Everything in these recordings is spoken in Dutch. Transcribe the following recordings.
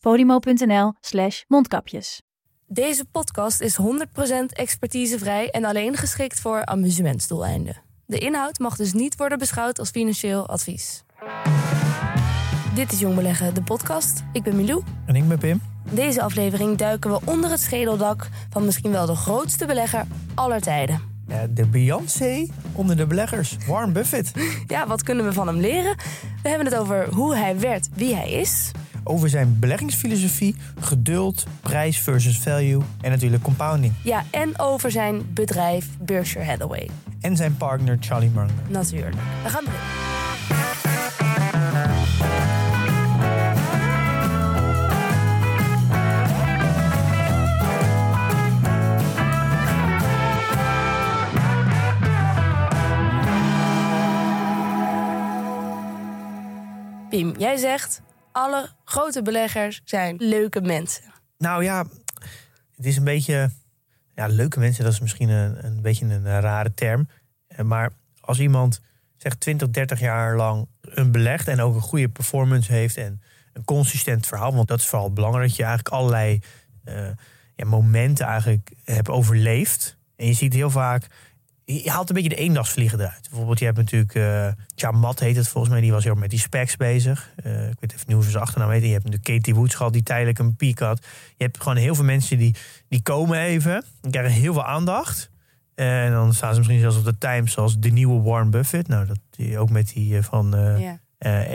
podimo.nl slash mondkapjes. Deze podcast is 100% expertisevrij en alleen geschikt voor amusementsdoeleinden. De inhoud mag dus niet worden beschouwd als financieel advies. Dit is Jong Beleggen, de podcast. Ik ben Milou. En ik ben Pim. In deze aflevering duiken we onder het schedeldak van misschien wel de grootste belegger aller tijden. Ja, de Beyoncé onder de beleggers, Warren Buffett. Ja, wat kunnen we van hem leren? We hebben het over hoe hij werd wie hij is. Over zijn beleggingsfilosofie, geduld, prijs versus value en natuurlijk compounding. Ja, en over zijn bedrijf Berkshire Hathaway. En zijn partner Charlie Munger. Natuurlijk. We gaan beginnen. Piem, jij zegt alle grote beleggers zijn leuke mensen. Nou ja, het is een beetje... Ja, leuke mensen, dat is misschien een, een beetje een rare term. Eh, Maar als iemand zeg 20, 30 jaar lang een belegt... en ook een goede performance heeft en een consistent verhaal... want dat is vooral belangrijk, dat je eigenlijk allerlei eh, ja, momenten eigenlijk hebt overleefd. En je ziet heel vaak... Je haalt een beetje de eendagsvliegen eruit. Bijvoorbeeld, je hebt natuurlijk... Chamat heet het volgens mij. Die was heel met die specs bezig. Eh, ik weet even niet hoe ze zijn achternaam heet. Je hebt natuurlijk Katie Woods gehad, die tijdelijk een piek had. Je hebt gewoon heel veel mensen die, die komen even. Die krijgen heel veel aandacht. En dan staan ze misschien zelfs op de Times zoals de nieuwe Warren Buffett. Nou, dat die ook met die eh, van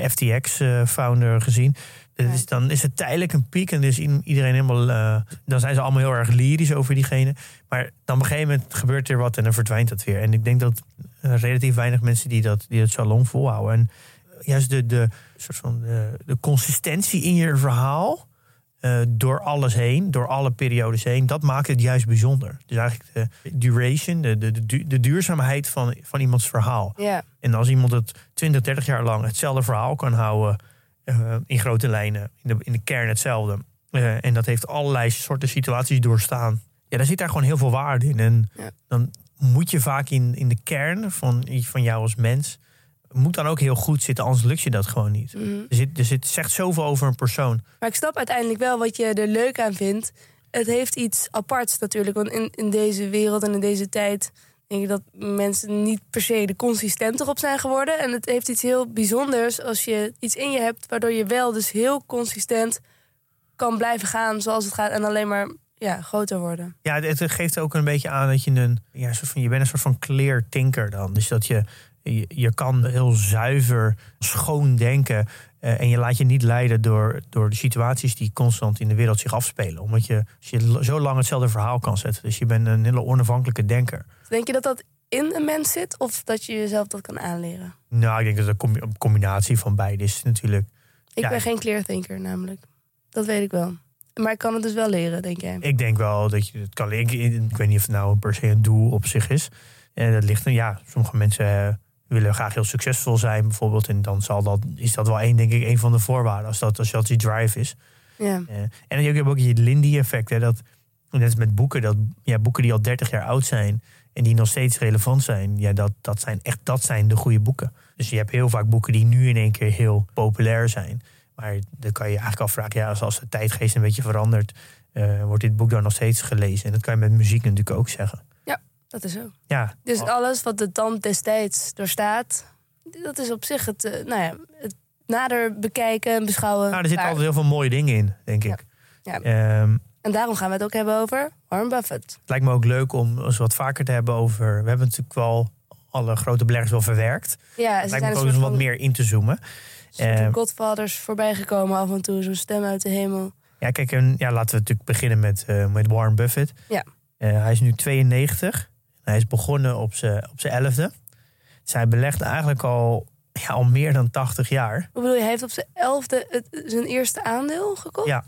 FTX-founder gezien. Is, dan is het tijdelijk een piek en dus iedereen helemaal. eh, dan zijn ze allemaal heel erg lyrisch over diegene. Maar dan op een gegeven moment gebeurt er wat en dan verdwijnt dat weer. En ik denk dat eh, relatief weinig mensen die dat, die dat zo lang volhouden. En juist de, de, soort van de, de consistentie in je verhaal. eh, door alles heen, door alle periodes heen, dat maakt het juist bijzonder. Dus eigenlijk de duration, de, de, de, de duurzaamheid van, van iemands verhaal. Ja, En als iemand het 20, 30 jaar lang hetzelfde verhaal kan houden, eh, in grote lijnen, in de, in de kern hetzelfde. eh, en dat heeft allerlei soorten situaties doorstaan. Ja, dan zit daar gewoon heel veel waarde in. En Ja. dan moet je vaak in, in de kern van, van jou als mens, moet dan ook heel goed zitten, anders lukt je dat gewoon niet. mhm. Zit, er zit zegt zoveel over een persoon. Maar ik snap uiteindelijk wel wat je er leuk aan vindt. Het heeft iets aparts natuurlijk. Want in, in deze wereld en in deze tijd denk dat mensen niet per se de consistenter op zijn geworden. En het heeft iets heel bijzonders als je iets in je hebt waardoor je wel dus heel consistent kan blijven gaan zoals het gaat. En alleen maar ja, groter worden. Ja, het, geeft ook een beetje aan dat je een, ja, soort van, je bent een soort van clear thinker dan. Dus dat je, je kan heel zuiver, schoon denken. Eh, en je laat je niet leiden door, door de situaties die constant in de wereld zich afspelen. Omdat je, als je zo lang hetzelfde verhaal kan zetten. Dus je bent een hele onafhankelijke denker. Denk je dat dat in een mens zit of dat je jezelf dat kan aanleren? Nou, ik denk dat het een combi- een combinatie van beide is natuurlijk. Ik Ja, ben geen clear thinker namelijk. Dat weet ik wel. Maar ik kan het dus wel leren, denk jij. Ik denk wel dat je het kan. Ik, ik weet niet of het nou per se een doel op zich is. En dat ligt er, ja, sommige mensen eh, willen graag heel succesvol zijn, bijvoorbeeld. En dan zal dat, is dat wel één, denk ik, een van de voorwaarden. Als dat, als dat die drive is. Ja. Eh, en je hebt ook je Lindy-effect. hè, Dat, net als met boeken, dat ja, boeken die al 30 jaar oud zijn en die nog steeds relevant zijn, ja, dat, dat zijn echt dat zijn de goede boeken. Dus je hebt heel vaak boeken die nu in één keer heel populair zijn. Maar dan kan je je eigenlijk afvragen, ja, als, als de tijdgeest een beetje verandert, eh, wordt dit boek dan nog steeds gelezen. En dat kan je met muziek natuurlijk ook zeggen. Dat is zo. Ja, Dus Oh. alles wat de tand destijds doorstaat, dat is op zich het, eh, nou ja, het nader bekijken en beschouwen. nou, er zitten altijd heel veel mooie dingen in, denk ik. Ja. Ehm, En daarom gaan we het ook hebben over Warren Buffett. Het lijkt me ook leuk om eens wat vaker te hebben over. We hebben natuurlijk wel alle grote beleggers wel verwerkt. Ja, Het lijkt zijn me ook eens wat meer in te zoomen. Eh, van godfathers voorbij gekomen af en toe, zo'n stem uit de hemel. Ja, kijk, en, ja, laten we natuurlijk beginnen met, eh, met Warren Buffett. Ja. Eh, hij is nu 92. Hij is begonnen op zijn op zijn elfde. Hij belegt eigenlijk al, ja, al meer dan 80 jaar. Hoe bedoel je, hij heeft op zijn elfde het, zijn eerste aandeel gekocht? Ja.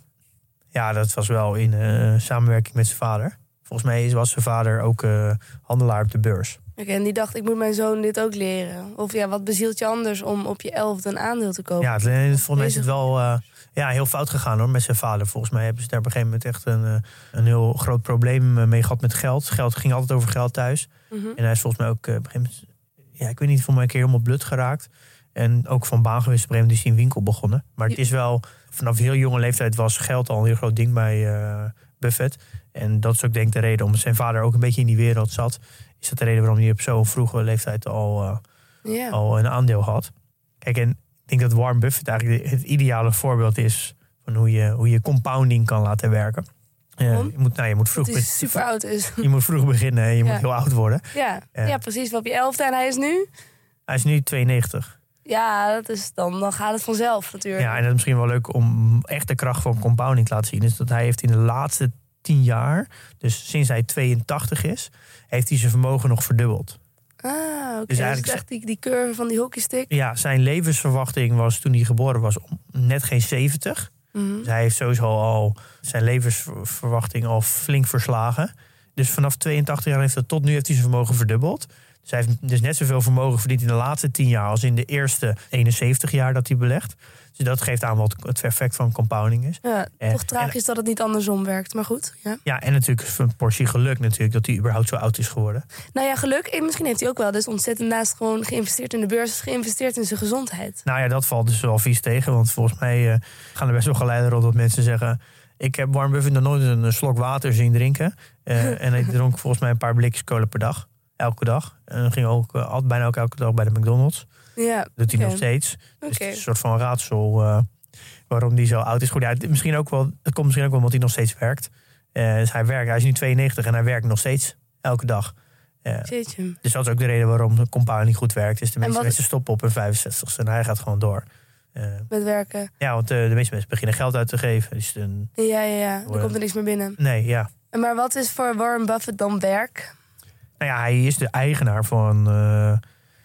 Ja, dat was wel in eh, samenwerking met zijn vader. Volgens mij was zijn vader ook eh, handelaar op de beurs. Oké, en die dacht, ik moet mijn zoon dit ook leren. Of ja, wat bezielt je anders om op je elfde een aandeel te kopen? Ja, het, volgens mij is het wel eh, ja, heel fout gegaan hoor, met zijn vader. Volgens mij hebben ze daar op een gegeven moment echt een, eh, een heel groot probleem eh, mee gehad met geld. Geld ging altijd over geld thuis. Mhm. En hij is volgens mij ook eh, op een gegeven moment, ja, ik weet niet, voor mij een keer helemaal blut geraakt. En ook van baan geweest. Op een gegeven moment is hij een winkel begonnen. Maar het is wel, vanaf heel jonge leeftijd was geld al een heel groot ding bij Buffett. En dat is ook denk ik de reden, omdat zijn vader ook een beetje in die wereld zat. Is dat de reden waarom hij op zo'n vroege leeftijd al, eh, al een aandeel had. Kijk, en ik denk dat Warren Buffett eigenlijk het ideale voorbeeld is van hoe je, hoe je compounding kan laten werken. Je, moet, nou, je, moet vroeg, Dat hij be- super oud is. je moet vroeg beginnen en je Ja. moet heel oud worden. Ja. Ja. ja, precies. Op je elfde en hij is nu? Hij is nu 92. Ja, dat is dan, dan gaat het vanzelf natuurlijk. Ja, en dat is misschien wel leuk om echt de kracht van compounding te laten zien. Is dat hij heeft in de laatste 10 jaar, dus sinds hij 82 is, heeft hij zijn vermogen nog verdubbeld. Ah, oké. Dus Dus eigenlijk- echt die, die curve van die hockeystick. Ja, zijn levensverwachting was toen hij geboren was net geen 70. Mhm. Dus hij heeft sowieso al zijn levensverwachting al flink verslagen. Dus vanaf 82 jaar heeft hij tot nu heeft hij zijn vermogen verdubbeld. Dus hij heeft dus net zoveel vermogen verdiend in de laatste 10 jaar als in de eerste 71 jaar dat hij belegt. Dus dat geeft aan wat het effect van compounding is. Ja, Eh, toch tragisch dat het niet andersom werkt. Maar goed, ja. Ja, en natuurlijk een portie geluk natuurlijk dat hij überhaupt zo oud is geworden. Nou ja, geluk. En misschien heeft hij ook wel dus ontzettend naast gewoon geïnvesteerd in de beurs... geïnvesteerd in zijn gezondheid. Nou ja, dat valt dus wel vies tegen. Want volgens mij eh, gaan er best wel geleiden rond dat mensen zeggen... ik heb Warren Buffett nog nooit een slok water zien drinken. Eh, en hij dronk volgens mij een paar blikjes cola per dag. Elke dag. En ging ook eh, altijd, bijna ook elke dag bij de McDonald's. Ja, doet hij nog steeds. Dus het is een soort van raadsel eh, waarom die zo oud is. Goed, ja, het, misschien ook wel, het komt misschien ook wel omdat hij nog steeds werkt. Eh, dus hij werkt, hij is nu 92 en hij werkt nog steeds elke dag. Jeetje. dus dat is ook de reden waarom de compounding goed werkt. Is de meeste mensen stoppen op hun 65ste en hij gaat gewoon door. Met werken. ja, want de meeste mensen beginnen geld uit te geven. Dus Ja, ja, ja. Er komt er niks meer binnen. nee, ja. Maar wat is voor Warren Buffett dan werk? Nou ja, hij is de eigenaar van...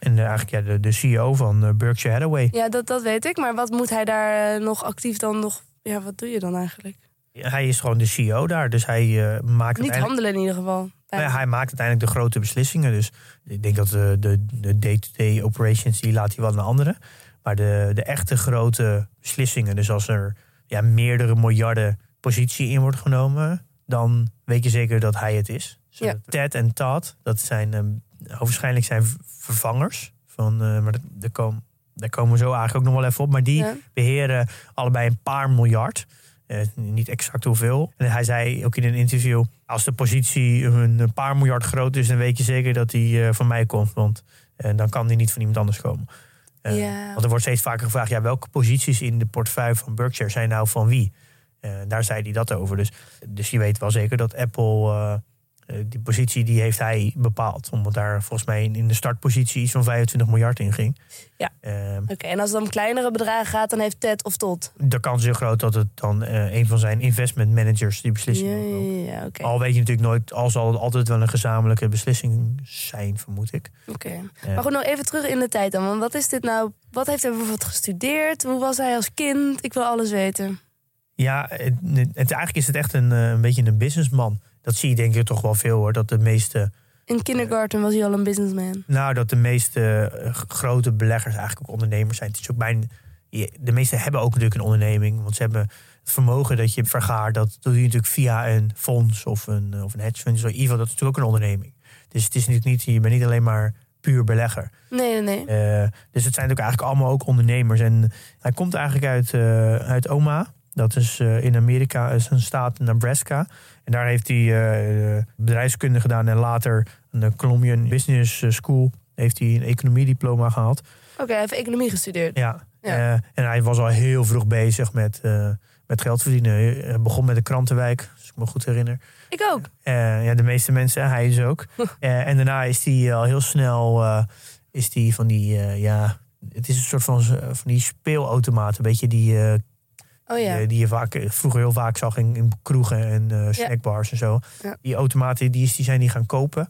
eh, en de, eigenlijk ja, de, de CEO van eh, Berkshire Hathaway. Ja, dat, dat weet ik. Maar wat moet hij daar eh, nog actief dan nog... Ja, wat doe je dan eigenlijk? Hij is gewoon de CEO daar. Dus hij eh, maakt Niet uiteindelijk... handelen in ieder geval. Nou ja, hij maakt uiteindelijk de grote beslissingen. Dus ik denk dat de, de, de day-to-day operations, die laat hij wel naar anderen. Maar de, de echte grote beslissingen, dus als er ja, meerdere miljarden positie in wordt genomen, dan weet je zeker dat hij het is. Dus, Ja. eh, Ted en Todd, dat zijn ehm, waarschijnlijk zijn vervangers. Van, eh, maar daar, komen, daar komen we zo eigenlijk ook nog wel even op. Maar die Ja. beheren allebei een paar miljard. Eh, niet exact hoeveel. En hij zei ook in een interview: als de positie een, paar miljard groot is, dan weet je zeker dat die eh, van mij komt. Want dan kan die niet van iemand anders komen. Ja. Want er wordt steeds vaker gevraagd: ja, welke posities in de portefeuille van Berkshire zijn nou van wie? Daar zei hij dat over. Dus, dus je weet wel zeker dat Apple. Eh, die positie die heeft hij bepaald. Omdat daar volgens mij in, de startpositie iets van 25 miljard in ging. Ja. Ehm, Oké, en als het om kleinere bedragen gaat, dan heeft Ted of Todd. de kans is heel groot dat het dan eh, een van zijn investment managers die beslissing nemen. ja, ja, oké. Al weet je natuurlijk nooit, al zal het altijd wel een gezamenlijke beslissing zijn, vermoed ik. Oké. Eh, Maar goed, nog even terug in de tijd dan. Want wat is dit nou? Wat heeft hij bijvoorbeeld gestudeerd? Hoe was hij als kind? Ik wil alles weten. Ja, het, het- eigenlijk is het echt een, een beetje een businessman. Dat zie je denk ik toch wel veel hoor. Dat de meeste, In kindergarten was hij al een businessman. nou, dat de meeste eh, grote beleggers eigenlijk ook ondernemers zijn. Het is ook je- de meeste hebben ook natuurlijk een onderneming. Want ze hebben het vermogen dat je vergaart. Dat doe je natuurlijk via een fonds of een, of een hedge fund. Zo, geval, dat is natuurlijk ook een onderneming. Dus het is natuurlijk niet, je bent niet alleen maar puur belegger. Nee, nee, nee. Eh, dus het zijn natuurlijk eigenlijk allemaal ook ondernemers. En hij komt eigenlijk uit, eh, uit Omaha. Dat is eh, in Amerika, is een staat Nebraska. En daar heeft hij eh, bedrijfskunde gedaan en later een eh, Columbian Business School heeft hij een economiediploma gehaald. Oké, hij heeft economie gestudeerd. Ja. Ja. Eh, en hij was al heel vroeg bezig met, eh, met geld verdienen. Hij begon met de krantenwijk, als ik me goed herinner. Ik ook. Eh, ja, de meeste mensen, hij is ook. Eh, en daarna is hij al heel snel eh, is die van die, eh, ja, het is een soort van, van die speelautomaat. Een beetje die, eh, Oh ja. die, die je vaak, eh, vroeger heel vaak zag in, in kroegen en eh, snackbars en zo. Die automaten die, is, die zijn die gaan kopen.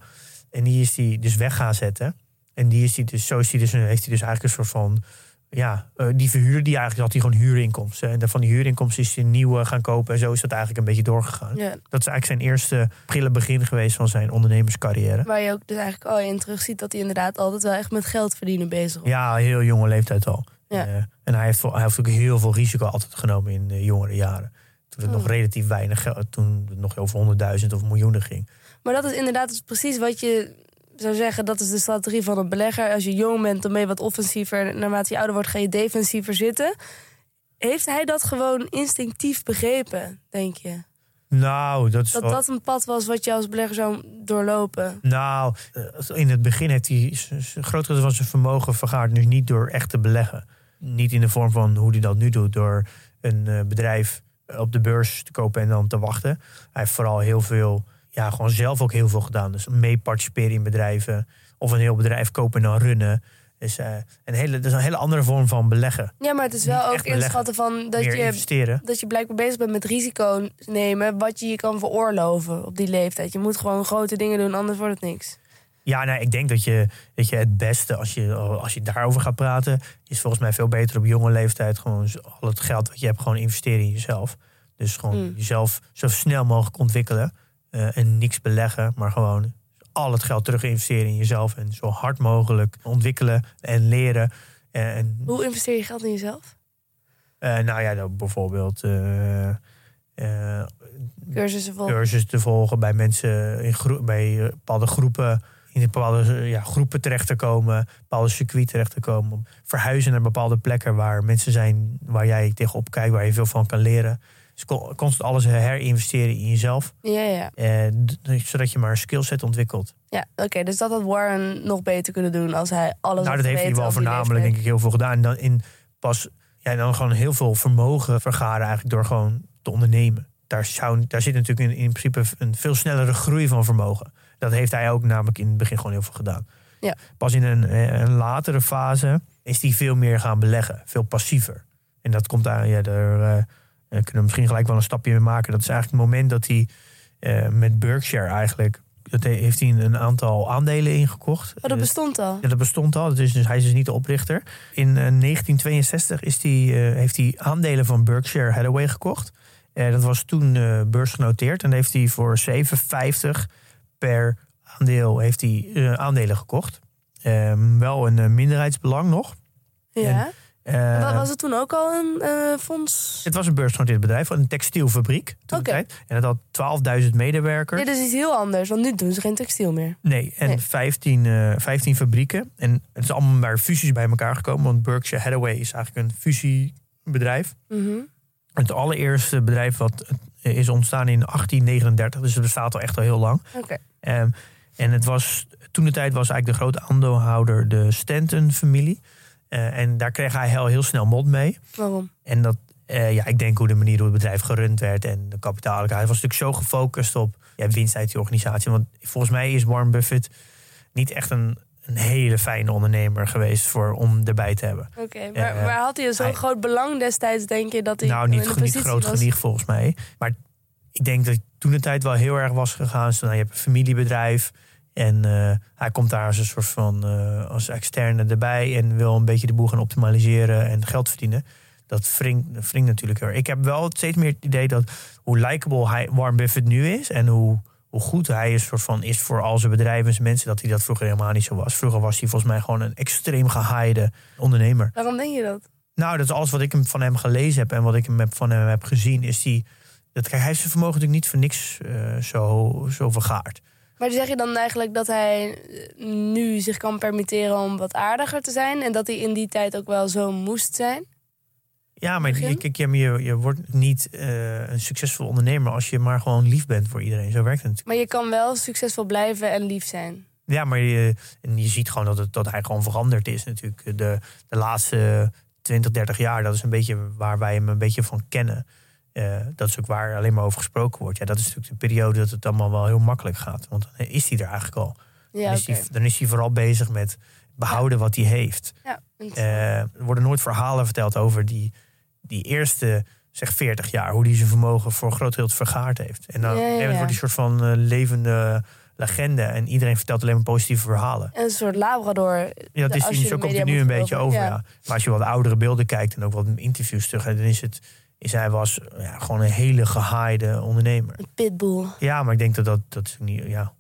En die is die dus weg gaan zetten. En die is die dus, zo is die dus, heeft hij dus eigenlijk een soort van ja, eh, die verhuurder die eigenlijk had hij gewoon huurinkomsten. En van die huurinkomsten is hij een nieuwe gaan kopen. En zo is dat eigenlijk een beetje doorgegaan. Ja. Dat is eigenlijk zijn eerste prille begin geweest van zijn ondernemerscarrière. Waar je ook dus eigenlijk al in terugziet dat hij inderdaad altijd wel echt met geld verdienen bezig was. Ja, heel jonge leeftijd al. Ja. Eh, en hij heeft, hij heeft ook heel veel risico altijd genomen in de jongere jaren. Toen het Oh. nog relatief weinig geld, toen het nog over honderdduizend of miljoenen ging. Maar dat is inderdaad dus precies wat je zou zeggen. Dat is de strategie van een belegger. Als je jong bent, dan ben je wat offensiever. Naarmate je ouder wordt, ga je defensiever zitten. Heeft hij dat gewoon instinctief begrepen, denk je? Nou, dat is Dat wel- dat een pad was wat je als belegger zou doorlopen? Nou, eh, in het begin heeft hij groot deel van zijn vermogen vergaard. Dus niet door echt te beleggen. Niet in de vorm van hoe hij dat nu doet. Door een eh, bedrijf op de beurs te kopen en dan te wachten. Hij heeft vooral heel veel, ja, gewoon zelf ook heel veel gedaan. Dus mee participeren in bedrijven. Of een heel bedrijf kopen en dan runnen. Dus, eh, een hele, dat is een hele andere vorm van beleggen. Ja, maar het is Niet wel ook echt beleggen. inschatten van dat je, investeren. dat je blijkbaar bezig bent met risico nemen. wat je je kan veroorloven op die leeftijd. Je moet gewoon grote dingen doen, anders wordt het niks. Ja, nou, ik denk dat je, dat je het beste, als je, als je daarover gaat praten, is volgens mij veel beter op jonge leeftijd gewoon al het geld wat je hebt, gewoon investeren in jezelf. Dus gewoon Mm. jezelf zo snel mogelijk ontwikkelen eh, en niks beleggen, maar gewoon al het geld terug investeren in jezelf en zo hard mogelijk ontwikkelen en leren. En, en, Hoe investeer je geld in jezelf? eh, nou ja, dan bijvoorbeeld eh, eh, Cursussen volgen. cursussen te volgen bij mensen in groe- bij eh, bepaalde groepen in bepaalde eh, ja, groepen terecht te komen, bepaalde circuit terecht te komen, verhuizen naar bepaalde plekken waar mensen zijn waar jij tegenop kijkt, waar je veel van kan leren. Dus con- constant alles herinvesteren in jezelf, Ja, ja. eh, zodat je maar een skillset ontwikkelt. Ja, oké. dus dat had Warren nog beter kunnen doen als hij alles nou, dat heeft hij wel voornamelijk denk ik heel veel gedaan. En dan in pas ja, dan gewoon heel veel vermogen vergaren eigenlijk door gewoon te ondernemen. Daar, zou, daar zit natuurlijk in, in principe een veel snellere groei van vermogen. Dat heeft hij ook namelijk in het begin gewoon heel veel gedaan. Ja. Pas in een, eh, een latere fase is hij veel meer gaan beleggen. Veel passiever. En dat komt aan, ja, daar eh, eh, kunnen we misschien gelijk wel een stapje mee maken. Dat is eigenlijk het moment dat hij met Berkshire eigenlijk... Dat heeft hij een aantal aandelen ingekocht. Oh, dat bestond al. ja, dat bestond al. Dus, hij is dus niet de oprichter. In eh, 1962 is die, heeft hij aandelen van Berkshire Hathaway gekocht. Eh, dat was toen beursgenoteerd. En heeft hij voor 7,50 per aandeel heeft hij, eh, aandelen gekocht. Ehm, wel een eh, minderheidsbelang nog. Ja. Eh, Wa- was het toen ook al een eh, fonds? het was een beursgenoteerd bedrijf, een textielfabriek toen de Oké. tijd. En het had 12.000 medewerkers. Dit is iets heel anders, want nu doen ze geen textiel meer. Nee, en Nee. 15, eh 15 fabrieken. En het is allemaal maar fusies bij elkaar gekomen. Want Berkshire Hathaway is eigenlijk een fusiebedrijf. Mhm. Het allereerste bedrijf wat eh, is ontstaan in 1839. Dus het bestaat al echt al heel lang. Oké. Ehm, en het was, toen de tijd was eigenlijk de grote aandeelhouder de Stanton-familie. Eh, en daar kreeg hij heel, heel snel mond mee. Waarom? En dat, eh, ja, ik denk hoe de manier hoe het bedrijf gerund werd en de kapitaal. Hij was natuurlijk zo gefocust op ja, winst uit die organisatie. Want volgens mij is Warren Buffett niet echt een, een hele fijne ondernemer geweest voor, om erbij te hebben. Oké, maar, Eh, maar had hij zo'n groot belang destijds, denk je, dat hij nou, niet, niet groot was? genoeg volgens mij. Maar ik denk dat toen de tijd wel heel erg was gegaan. Dus, nou, je hebt een familiebedrijf. En eh, hij komt daar als een soort van eh, als externe erbij. En wil een beetje de boel gaan optimaliseren en geld verdienen. Dat wringt natuurlijk heel erg. Ik heb wel steeds meer het idee dat hoe likable hij, Warren Buffett nu is. En hoe, hoe goed hij is, soort van, is voor al zijn bedrijven en zijn mensen. Dat hij dat vroeger helemaal niet zo was. Vroeger was hij volgens mij gewoon een extreem gehaaide ondernemer. Waarom denk je dat? Nou, dat is alles wat ik hem van hem gelezen heb en wat ik van hem heb gezien. Is die, dat, kijk, hij heeft zijn vermogen natuurlijk niet voor niks eh, zo, zo vergaard. Maar zeg je dan eigenlijk dat hij eh, nu zich kan permitteren om wat aardiger te zijn... en dat hij in die tijd ook wel zo moest zijn? Ja, maar Begin? je, je, je wordt niet eh, een succesvol ondernemer als je maar gewoon lief bent voor iedereen. Zo werkt het natuurlijk. Maar je kan wel succesvol blijven en lief zijn. Ja, maar je, en je ziet gewoon dat, het, dat hij gewoon veranderd is natuurlijk. De, de laatste 20, 30 jaar, dat is een beetje waar wij hem een beetje van kennen. Eh, dat is ook waar alleen maar over gesproken wordt. Ja, dat is natuurlijk de periode dat het allemaal wel heel makkelijk gaat. Want dan is hij er eigenlijk al. Ja, dan, is hij, dan is hij vooral bezig met behouden wat hij heeft. Ja, Eh, er worden nooit verhalen verteld over die, die eerste zeg 40 jaar. Hoe hij zijn vermogen voor een groot deel vergaard heeft. En dan Ja, ja, ja. wordt hij een soort van eh, levende legende. En iedereen vertelt alleen maar positieve verhalen. En een soort labrador. Ja, dat is, zo komt het nu een beetje over. ja. Maar als je wat oudere beelden kijkt en ook wat interviews terug, dan is het. Is hij was ja, gewoon een hele gehaaide ondernemer. Een pitbull. Ja, maar ik denk dat dat, dat is niet. Ja,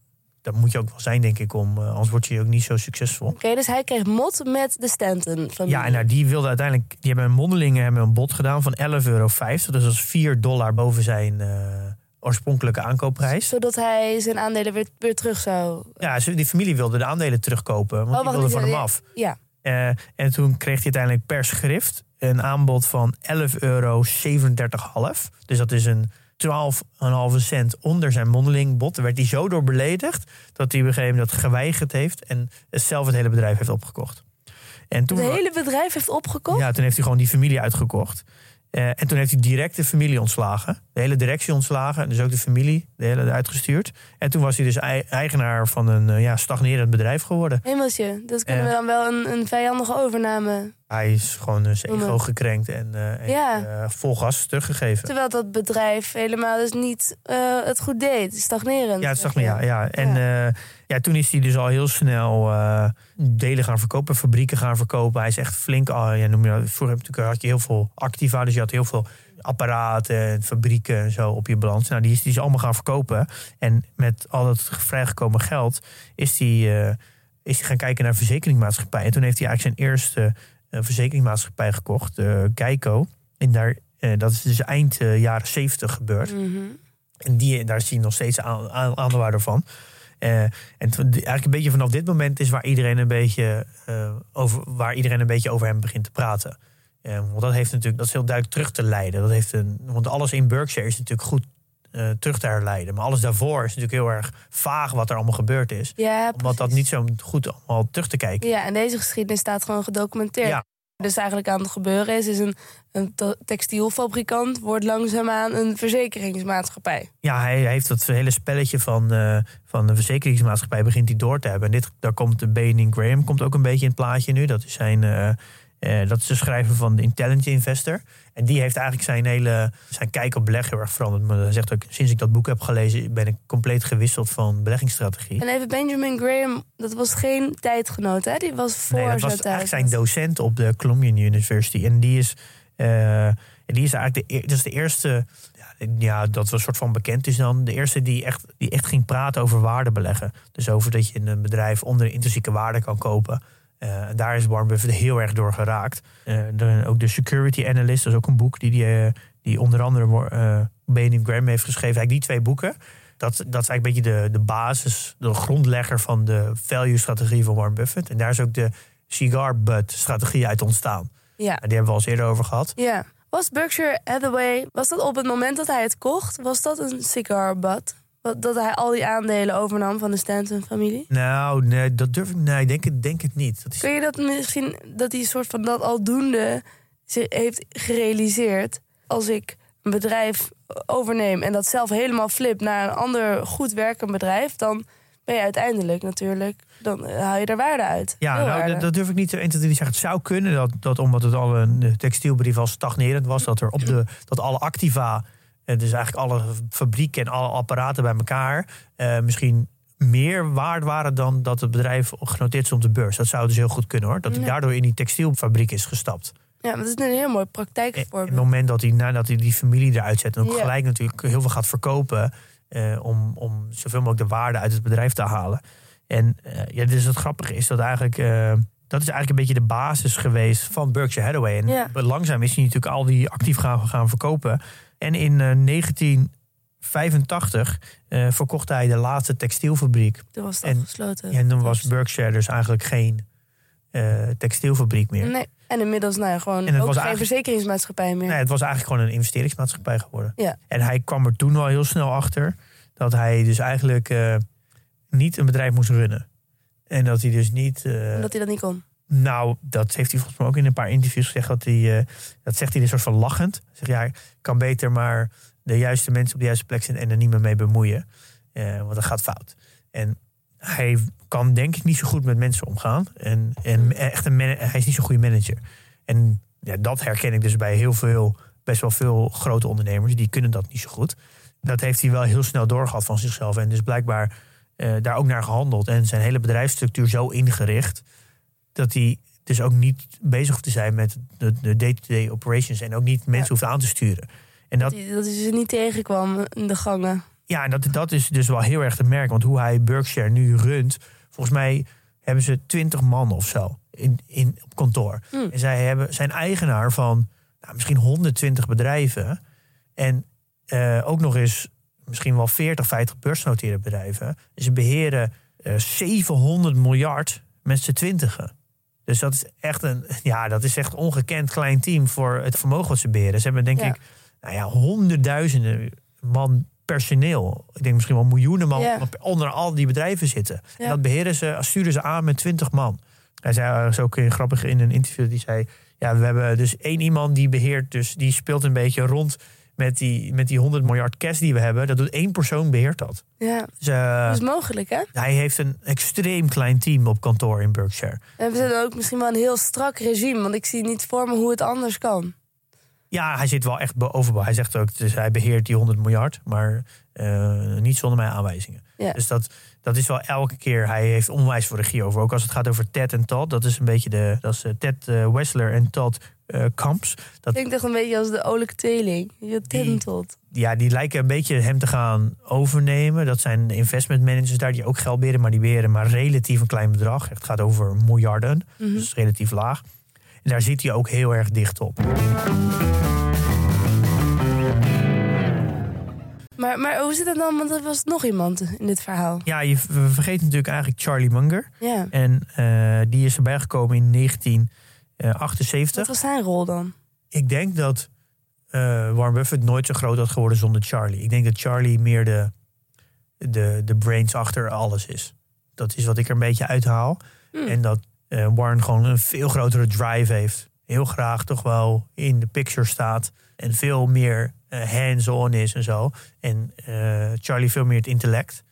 dat moet je ook wel zijn, denk ik, om. eh, anders word je ook niet zo succesvol. Oké, dus hij kreeg mot met de Stanton familie. Ja, en nou, die wilde uiteindelijk. Die hebben een mondelingen hebben een bod gedaan van 11,50 euro. Dus dat is 4 dollar boven zijn eh, oorspronkelijke aankoopprijs. Zodat hij zijn aandelen weer, weer terug zou... Ja, die familie wilde de aandelen terugkopen, want Oh, die wilde van hem af. Ja, en toen kreeg hij uiteindelijk per schrift een aanbod van 11,37 euro. Dus dat is een 12,5 cent onder zijn mondeling bod. Daar werd hij zo door beledigd dat hij op een gegeven moment dat geweigerd heeft en zelf het hele bedrijf heeft opgekocht. En toen, het hele bedrijf heeft opgekocht. ja, toen heeft hij gewoon die familie uitgekocht. Eh, en toen heeft hij direct de familie ontslagen. De hele directie ontslagen. Dus ook de familie de hele uitgestuurd. En toen was hij dus ei- eigenaar van een eh, ja, stagnerend bedrijf geworden. Hemeltje, dat kunnen Eh. we dan wel een, een vijandige overname. Hij is gewoon eh, zijn ego gekrenkt en eh, Ja. eh, vol gas teruggegeven. Terwijl dat bedrijf helemaal dus niet eh, het goed deed. Stagnerend. Ja, het je. ja. ja. En ja. Ja, toen is hij dus al heel snel eh, delen gaan verkopen, fabrieken gaan verkopen. Hij is echt flink, al, ja, noem je dat, vroeger had je heel veel activa, dus je had heel veel apparaten en fabrieken en zo op je balans. Nou, die is die is allemaal gaan verkopen. En met al dat vrijgekomen geld is hij, eh, is hij gaan kijken naar verzekeringsmaatschappijen. En toen heeft hij eigenlijk zijn eerste eh, verzekeringsmaatschappij gekocht, eh Geico. En daar, dat is dus eind jaren zeventig gebeurd. Mhm. En die, daar zie je nog steeds aan, aan, aandeelwaarde van. Eh, en eigenlijk een beetje vanaf dit moment is waar iedereen een beetje, eh, over, waar iedereen een beetje over hem begint te praten. Eh, want dat heeft natuurlijk, dat is heel duidelijk terug te leiden. Dat heeft een, want alles in Berkshire is natuurlijk goed terug te herleiden. Maar alles daarvoor is natuurlijk heel erg vaag wat er allemaal gebeurd is. Ja, Omdat dat niet zo goed allemaal terug te kijken. Ja, en deze geschiedenis staat gewoon gedocumenteerd. Ja. Dus eigenlijk aan het gebeuren is, is een, een textielfabrikant wordt langzaamaan een verzekeringsmaatschappij. Ja, hij heeft dat hele spelletje van, eh, van de verzekeringsmaatschappij begint hij door te hebben. En dit, daar komt de Benning Graham komt ook een beetje in het plaatje nu. Dat is, zijn, eh, eh, dat is de schrijver van de Intelligent Investor. En die heeft eigenlijk zijn hele zijn kijk op beleggen heel erg veranderd. Maar hij zegt ook, sinds ik dat boek heb gelezen, ben ik compleet gewisseld van beleggingsstrategie. En even Benjamin Graham, dat was geen tijdgenoot, hè? Die was voor Nee, dat was eigenlijk zijn docent op de Columbia University. En die is, eh, die is eigenlijk de, dat is de eerste, ja, dat was een soort van bekend is dan, de eerste die echt, die echt ging praten over waarde beleggen. Dus over dat je een bedrijf onder de intrinsieke waarde kan kopen. Eh, daar is Warren Buffett heel erg door geraakt. Eh, de- ook de Security Analyst, dat is ook een boek die, die, eh, die onder andere eh Benjamin Graham heeft geschreven. Eigenlijk die twee boeken. Dat, dat is eigenlijk een beetje de, de basis, de grondlegger van de value-strategie van Warren Buffett. En daar is ook de cigar butt strategie uit ontstaan. Ja. En die hebben we al eens eerder over gehad. ja. Was Berkshire Hathaway, was dat op het moment dat hij het kocht, was dat een cigar butt? Wat- Dat hij al die aandelen overnam van de Stanton-familie? Nou, nee, dat durf ik. Nee, ik denk het, denk het niet. Dat is, Kun je dat misschien, dat hij een soort van dat aldoende zich heeft gerealiseerd? Als ik een bedrijf overneem en dat zelf helemaal flip naar een ander goed werkend bedrijf, dan ben je uiteindelijk natuurlijk, dan eh, haal je er waarde uit. ja, nou, dat, durf ik niet te 1, 2, 3 zeggen. Het zou kunnen dat, dat omdat het al een de textielbrief al stagnerend was, dat er op de dat alle activa, eh, dus eigenlijk alle fabrieken en alle apparaten bij elkaar, eh, misschien meer waard waren dan dat het bedrijf genoteerd stond op de beurs. Dat zou dus heel goed kunnen hoor. Dat hij Ja. daardoor in die textielfabriek is gestapt. Ja, dat is een heel mooi En Op praktijkvoorbeeld. het moment dat hij nadat hij die familie eruit zet en ook Ja. gelijk natuurlijk heel veel gaat verkopen eh, om, om zoveel mogelijk de waarde uit het bedrijf te halen. En eh, ja, dus het grappige is dat eigenlijk eh, dat is eigenlijk een beetje de basis geweest van Berkshire Hathaway. En Ja. langzaam is hij natuurlijk al die actief gaan, gaan verkopen. En in eh, 1985 eh, verkocht hij de laatste textielfabriek. Toen was het en- afgesloten. Ja, en dan was Berkshire dus eigenlijk geen eh, textielfabriek meer. Nee. En inmiddels nou ja, gewoon En het ook was geen verzekeringsmaatschappij meer. Nee, het was eigenlijk gewoon een investeringsmaatschappij geworden. Ja. En hij kwam er toen al heel snel achter dat hij dus eigenlijk eh, niet een bedrijf moest runnen. En dat hij dus niet. eh, Omdat hij dat niet kon. Nou, dat heeft hij volgens mij ook in een paar interviews gezegd. Dat, hij, eh, dat zegt hij een soort van lachend. Zegt ja, ik kan beter maar de juiste mensen op de juiste plek zetten en er niet meer mee bemoeien. Eh, want dat gaat fout. En hij kan denk ik niet zo goed met mensen omgaan. En, en Hmm. echt een hij is niet zo'n goede manager. En ja, dat herken ik dus bij heel veel, best wel veel grote ondernemers. Die kunnen dat niet zo goed. Dat heeft hij wel heel snel doorgehad van zichzelf. En dus blijkbaar eh, daar ook naar gehandeld. En zijn hele bedrijfsstructuur zo ingericht dat hij dus ook niet bezig hoeft te zijn met de de day-to-day operations en ook niet mensen hoeft aan te sturen. En dat, Dat, dat hij ze niet tegenkwam in de gangen. ja, en dat, dat is dus wel heel erg te merken. Want hoe hij Berkshire nu runt, volgens mij hebben ze twintig man of zo in, in, op kantoor. Hmm. En zij hebben, zijn eigenaar van nou, misschien 120 bedrijven. En eh, ook nog eens misschien wel 40, 50 beursgenoteerde bedrijven. En ze beheren eh 700 miljard met z'n twintigen. Dus dat is echt een ja, dat is echt ongekend klein team voor het vermogen wat ze beheren. Ze hebben denk Ja. ik nou ja, honderdduizenden man personeel. Ik denk misschien wel miljoenen man Ja. onder al die bedrijven zitten. En dat beheren ze, sturen ze aan met 20 man. Hij zei uh, zo ook grappig in een interview, die zei... Ja, we hebben dus één iemand die beheert, dus die speelt een beetje rond met die, met die 100 miljard cash die we hebben. Dat doet één persoon, beheert dat. Ja, Dus, eh, dat is mogelijk, hè? hij heeft een extreem klein team op kantoor in Berkshire. En we hebben ook misschien wel een heel strak regime, want ik zie niet voor me hoe het anders kan. Ja, hij zit wel echt bovenbouw. Hij zegt ook, dus hij beheert die 100 miljard, maar eh, niet zonder mijn aanwijzingen. Ja. Dus dat, dat is wel elke keer, hij heeft onwijs voor regie over. Ook als het gaat over Ted en Todd, dat is een beetje de, dat is eh, Ted eh, Wessler en Todd eh, Kamps. Dat, Klinkt echt een beetje als de olijke tweeling. Je tintot. ja, die lijken een beetje hem te gaan overnemen. Dat zijn investment managers daar die ook geld beheren, maar die beheren maar relatief een klein bedrag. Het gaat over miljarden, Mhm. dus relatief laag. En daar zit hij ook heel erg dicht op. Maar, maar hoe zit het dan? Want er was nog iemand in dit verhaal. Ja, je vergeet natuurlijk eigenlijk Charlie Munger. Ja. En eh, die is erbij gekomen in Wat 1978. was zijn rol dan? Ik denk dat eh, Warren Buffett nooit zo groot had geworden zonder Charlie. Ik denk dat Charlie meer de, de, de brains achter alles is. Dat is wat ik er een beetje uithaal. Hmm. En dat eh, Warren gewoon een veel grotere drive heeft. Heel graag toch wel in de picture staat. En veel meer eh, hands-on is en zo. En eh, Charlie veel meer het intellect.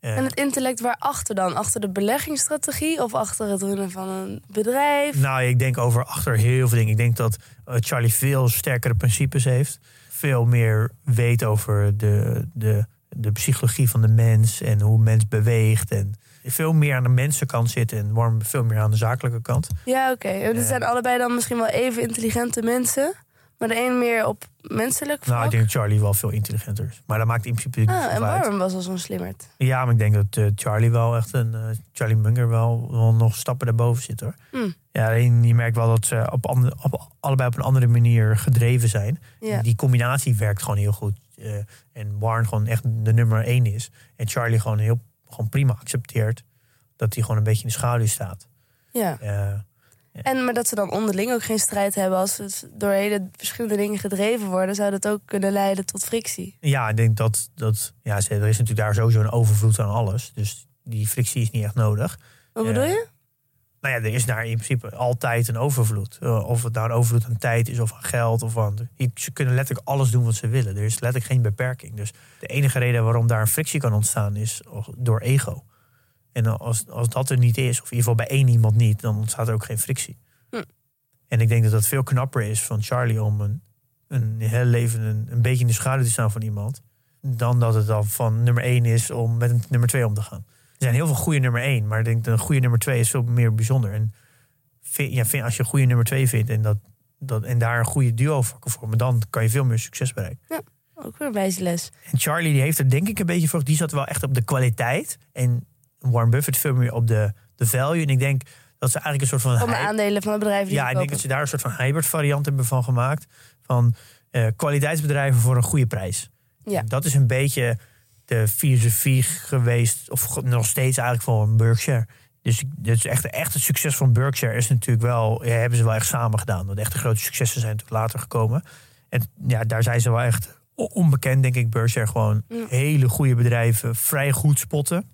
Eh, En het intellect waarachter dan? Achter de beleggingsstrategie of achter het runnen van een bedrijf? Nou, ik denk over achter heel veel dingen. Ik denk dat Charlie veel sterkere principes heeft. Veel meer weet over de, de, de psychologie van de mens en hoe een mens beweegt. En veel meer aan de mensenkant zit en Warren veel meer aan de zakelijke kant. Ja, oké. En Ja. Het zijn allebei dan misschien wel even intelligente mensen. Maar de een meer op menselijk vlak. Nou, ik denk dat Charlie wel veel intelligenter is. Maar dat maakt in principe ah, en. Warren was al zo'n slimmerd. Ja, maar ik denk dat eh, Charlie wel echt een... eh, Charlie Munger wel, wel nog stappen daarboven zit hoor. Hmm. Ja, en je merkt wel dat ze op, ander- op, allebei op een andere manier gedreven zijn. Ja. Die combinatie werkt gewoon heel goed. Eh, en Warren gewoon echt de nummer één is. En Charlie gewoon heel gewoon prima accepteert dat hij gewoon een beetje in de schaduw staat. ja. Eh, En maar dat ze dan onderling ook geen strijd hebben. Als ze door hele verschillende dingen gedreven worden, zou dat ook kunnen leiden tot frictie. ja, ik denk dat, dat ja, er is natuurlijk daar sowieso een overvloed aan alles. Dus die frictie is niet echt nodig. Wat bedoel je? Nou ja, er is daar in principe altijd een overvloed. Eh, Of het nou een overvloed aan tijd is of aan geld. Of aan, ze kunnen letterlijk alles doen wat ze willen. Er is letterlijk geen beperking. Dus de enige reden waarom daar een frictie kan ontstaan is door ego. En als, als dat er niet is, of in ieder geval bij één iemand niet, dan ontstaat er ook geen frictie. Hm. En ik denk dat dat veel knapper is van Charlie om een, een heel leven een, een beetje in de schaduw te staan van iemand. Dan dat het dan van nummer één is om met een nummer twee om te gaan. Er zijn heel veel goede nummer één, maar ik denk dat een goede nummer twee is veel meer bijzonder. En vind, ja, vind, als je een goede nummer twee vindt en, dat, dat, en daar een goede duo voor kan vormen, dan kan je veel meer succes bereiken. Ook weer wijze les. En Charlie die heeft er denk ik een beetje voor. Die zat wel echt op de kwaliteit. En Warren Buffett veel meer op de, de value. En ik denk dat ze eigenlijk een soort van. Van de hy- aandelen van het bedrijf die ja, ik denk dat ze daar een soort van hybrid variant hebben van gemaakt. Van eh, kwaliteitsbedrijven voor een goede prijs. Ja. Dat is een beetje de filosofie geweest. Of nog steeds eigenlijk voor Berkshire. Dus dus echt, echt het succes van Berkshire is natuurlijk wel. Ja, hebben ze wel echt samen gedaan. Want de echte grote successen zijn natuurlijk later gekomen. En ja, daar zijn ze wel echt onbekend, denk ik. Berkshire gewoon Ja. hele goede bedrijven vrij goed spotten.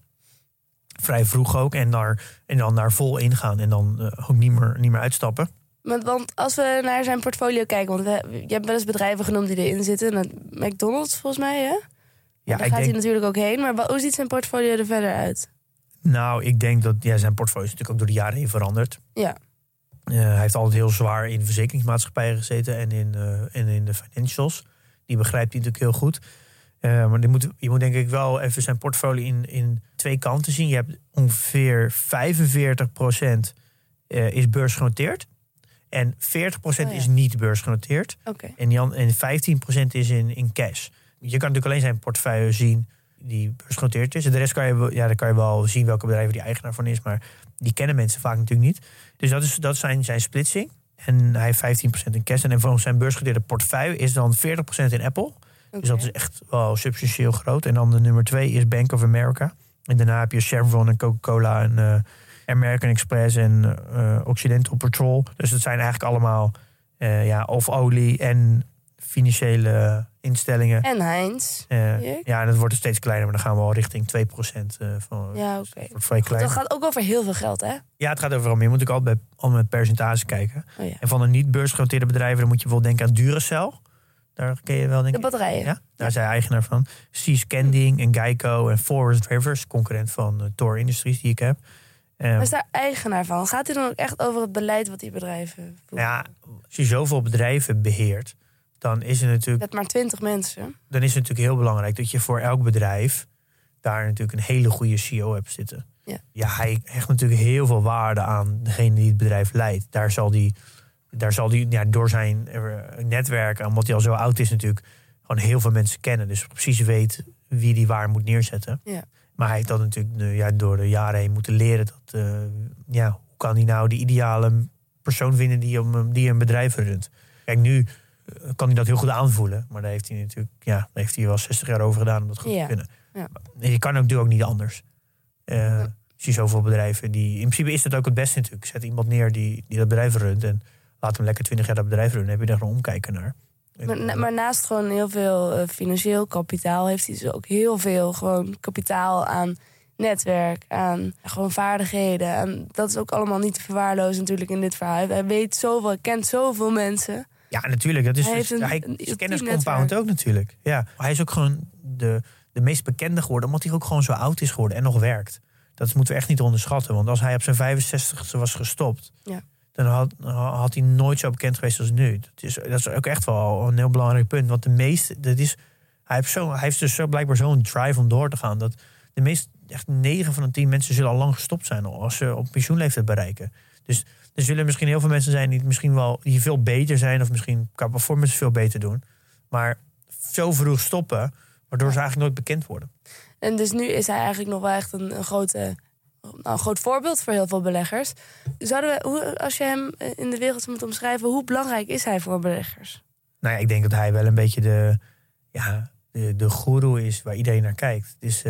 Vrij vroeg ook. En, daar, en dan daar vol ingaan. En dan eh, ook niet meer, niet meer uitstappen. Want, want als we naar zijn portfolio kijken, want we, je hebt wel eens bedrijven genoemd die erin zitten. En dat- McDonald's volgens mij, hè? Ja, Daar ik gaat denk, hij natuurlijk ook heen. Maar hoe ziet zijn portfolio er verder uit? nou, ik denk dat ja, zijn portfolio is natuurlijk ook door de jaren heen veranderd. Ja. Eh, hij heeft altijd heel zwaar in verzekeringsmaatschappijen gezeten en in, eh, en in de financials. Die begrijpt hij natuurlijk heel goed. Eh, maar moet, je moet denk ik wel even zijn portfolio in, in twee kanten zien. Je hebt ongeveer 45% eh, is beursgenoteerd. En 40 Oh ja. is niet beursgenoteerd. Oké. En, Jan, en 15% is in, in cash. Je kan natuurlijk alleen zijn portefeuille zien die beursgenoteerd is. En de rest kan je, ja, dan kan je wel zien welke bedrijven die eigenaar van is. Maar die kennen mensen vaak natuurlijk niet. Dus dat is, dat zijn, zijn splitsing. En hij heeft 15% in cash. En volgens zijn beursgenoteerde portefeuille is dan 40% in Apple. Dus dat is echt wel substantieel groot. En dan de nummer twee is Bank of America. En daarna heb je Chevron en Coca-Cola en eh, American Express en eh, Occidental Petrol. Dus dat zijn eigenlijk allemaal eh, ja, of olie en financiële instellingen. En Heinz. Ja, en dat wordt steeds kleiner, maar dan gaan we al richting 2% eh van. Ja, dus oké. Dat gaat ook over heel veel geld, hè? Ja, het gaat overal meer. Je moet ook altijd bij, al met percentages kijken. Oh ja. En van de niet beursgenoteerde bedrijven, dan moet je bijvoorbeeld denken aan Duracell. Daar ken je wel, denk De batterijen. Ja, daar hij eigenaar van. Seas Candying en Geico en Forest Rivers, concurrent van uh, Tor Industries die ik heb. Eh, Hij is daar eigenaar van. Gaat hij dan ook echt over het beleid wat die bedrijven voeren? ja, als je zoveel bedrijven beheert, dan is, het natuurlijk, Met maar twintig mensen. dan is het natuurlijk heel belangrijk dat je voor elk bedrijf daar natuurlijk een hele goede CEO hebt zitten. Ja. hij hecht natuurlijk heel veel waarde aan degene die het bedrijf leidt. Daar zal die, daar zal die ja, door zijn eh, netwerk, en omdat hij al zo oud is natuurlijk, gewoon heel veel mensen kennen. Dus precies weet wie die waar moet neerzetten. Ja. Maar hij heeft dat natuurlijk eh, ja, door de jaren heen moeten leren. Dat, eh, ja, hoe kan hij nou de ideale persoon vinden die, om, die een bedrijf runt? Kijk, nu eh, kan hij dat heel goed aanvoelen. Maar daar heeft hij natuurlijk ja, daar heeft hij wel 60 jaar over gedaan om dat goed Ja. te kunnen. Ja. Je kan ook, doe ook niet anders. Eh Zie zoveel bedrijven die. In principe is dat ook het beste natuurlijk. Zet iemand neer die, die dat bedrijf runt. En laat hem lekker 20 jaar dat bedrijf runnen. Dan heb je daar een omkijken naar. Maar, eh, maar naast gewoon heel veel eh, financieel kapitaal... heeft hij dus ook heel veel gewoon kapitaal aan netwerk, aan gewoon vaardigheden. En dat is ook allemaal niet te verwaarlozen natuurlijk in dit verhaal. Hij weet zoveel, hij kent zoveel mensen. Ja, natuurlijk. Dat is Hij dus, heeft een- hij, kenniscompound ook natuurlijk. Ja, hij is ook gewoon de, de meest bekende geworden, omdat hij ook gewoon zo oud is geworden en nog werkt. Dat moeten we echt niet onderschatten. Want als hij op zijn 65ste was gestopt, Ja. Dan had, had hij nooit zo bekend geweest als nu. Dat is, dat is ook echt wel een heel belangrijk punt. Want de meeste, dat is, hij, heeft zo, hij heeft dus zo blijkbaar zo'n drive om door te gaan. Dat de meest, echt 9 van de 10 mensen zullen al lang gestopt zijn als ze op pensioenleeftijd bereiken. Dus er zullen misschien heel veel mensen zijn die misschien wel die veel beter zijn, of misschien qua performance veel beter doen. Maar zo vroeg stoppen, waardoor ze eigenlijk nooit bekend worden. En dus nu is hij eigenlijk nog wel echt een, grote, nou, een groot voorbeeld voor heel veel beleggers. Zouden we, hoe, als je hem eh, in de wereld moeten omschrijven, hoe belangrijk is hij voor beleggers? Nou ja, ik denk dat hij wel een beetje de, ja, de, de guru is waar iedereen naar kijkt. Dus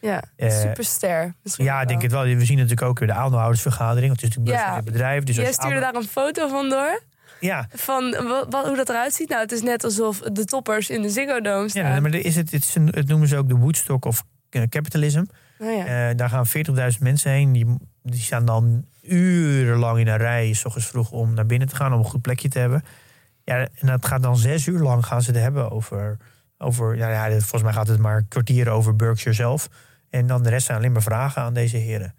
Ja, Eh, superster. ja, ik denk het wel. We zien natuurlijk ook weer de aandeelhoudersvergadering. Want het is natuurlijk Ja. dit bedrijf. Dus Jij stuurde daar een foto van door. Ja, Van wat, hoe dat eruit ziet. Nou, het is net alsof de toppers in de Ziggo Dome staan. ja maar is het, het, is een, het noemen ze ook de Woodstock of Capitalism. Oh ja. Eh, daar gaan 40.000 mensen heen. Die, die staan dan urenlang in een rij, s ochtends vroeg, om naar binnen te gaan, om een goed plekje te hebben. Ja, en dat gaat dan zes uur lang gaan ze het hebben over. over ja, ja, volgens mij gaat het maar kwartieren over Berkshire zelf. En dan de rest zijn alleen maar vragen aan deze heren.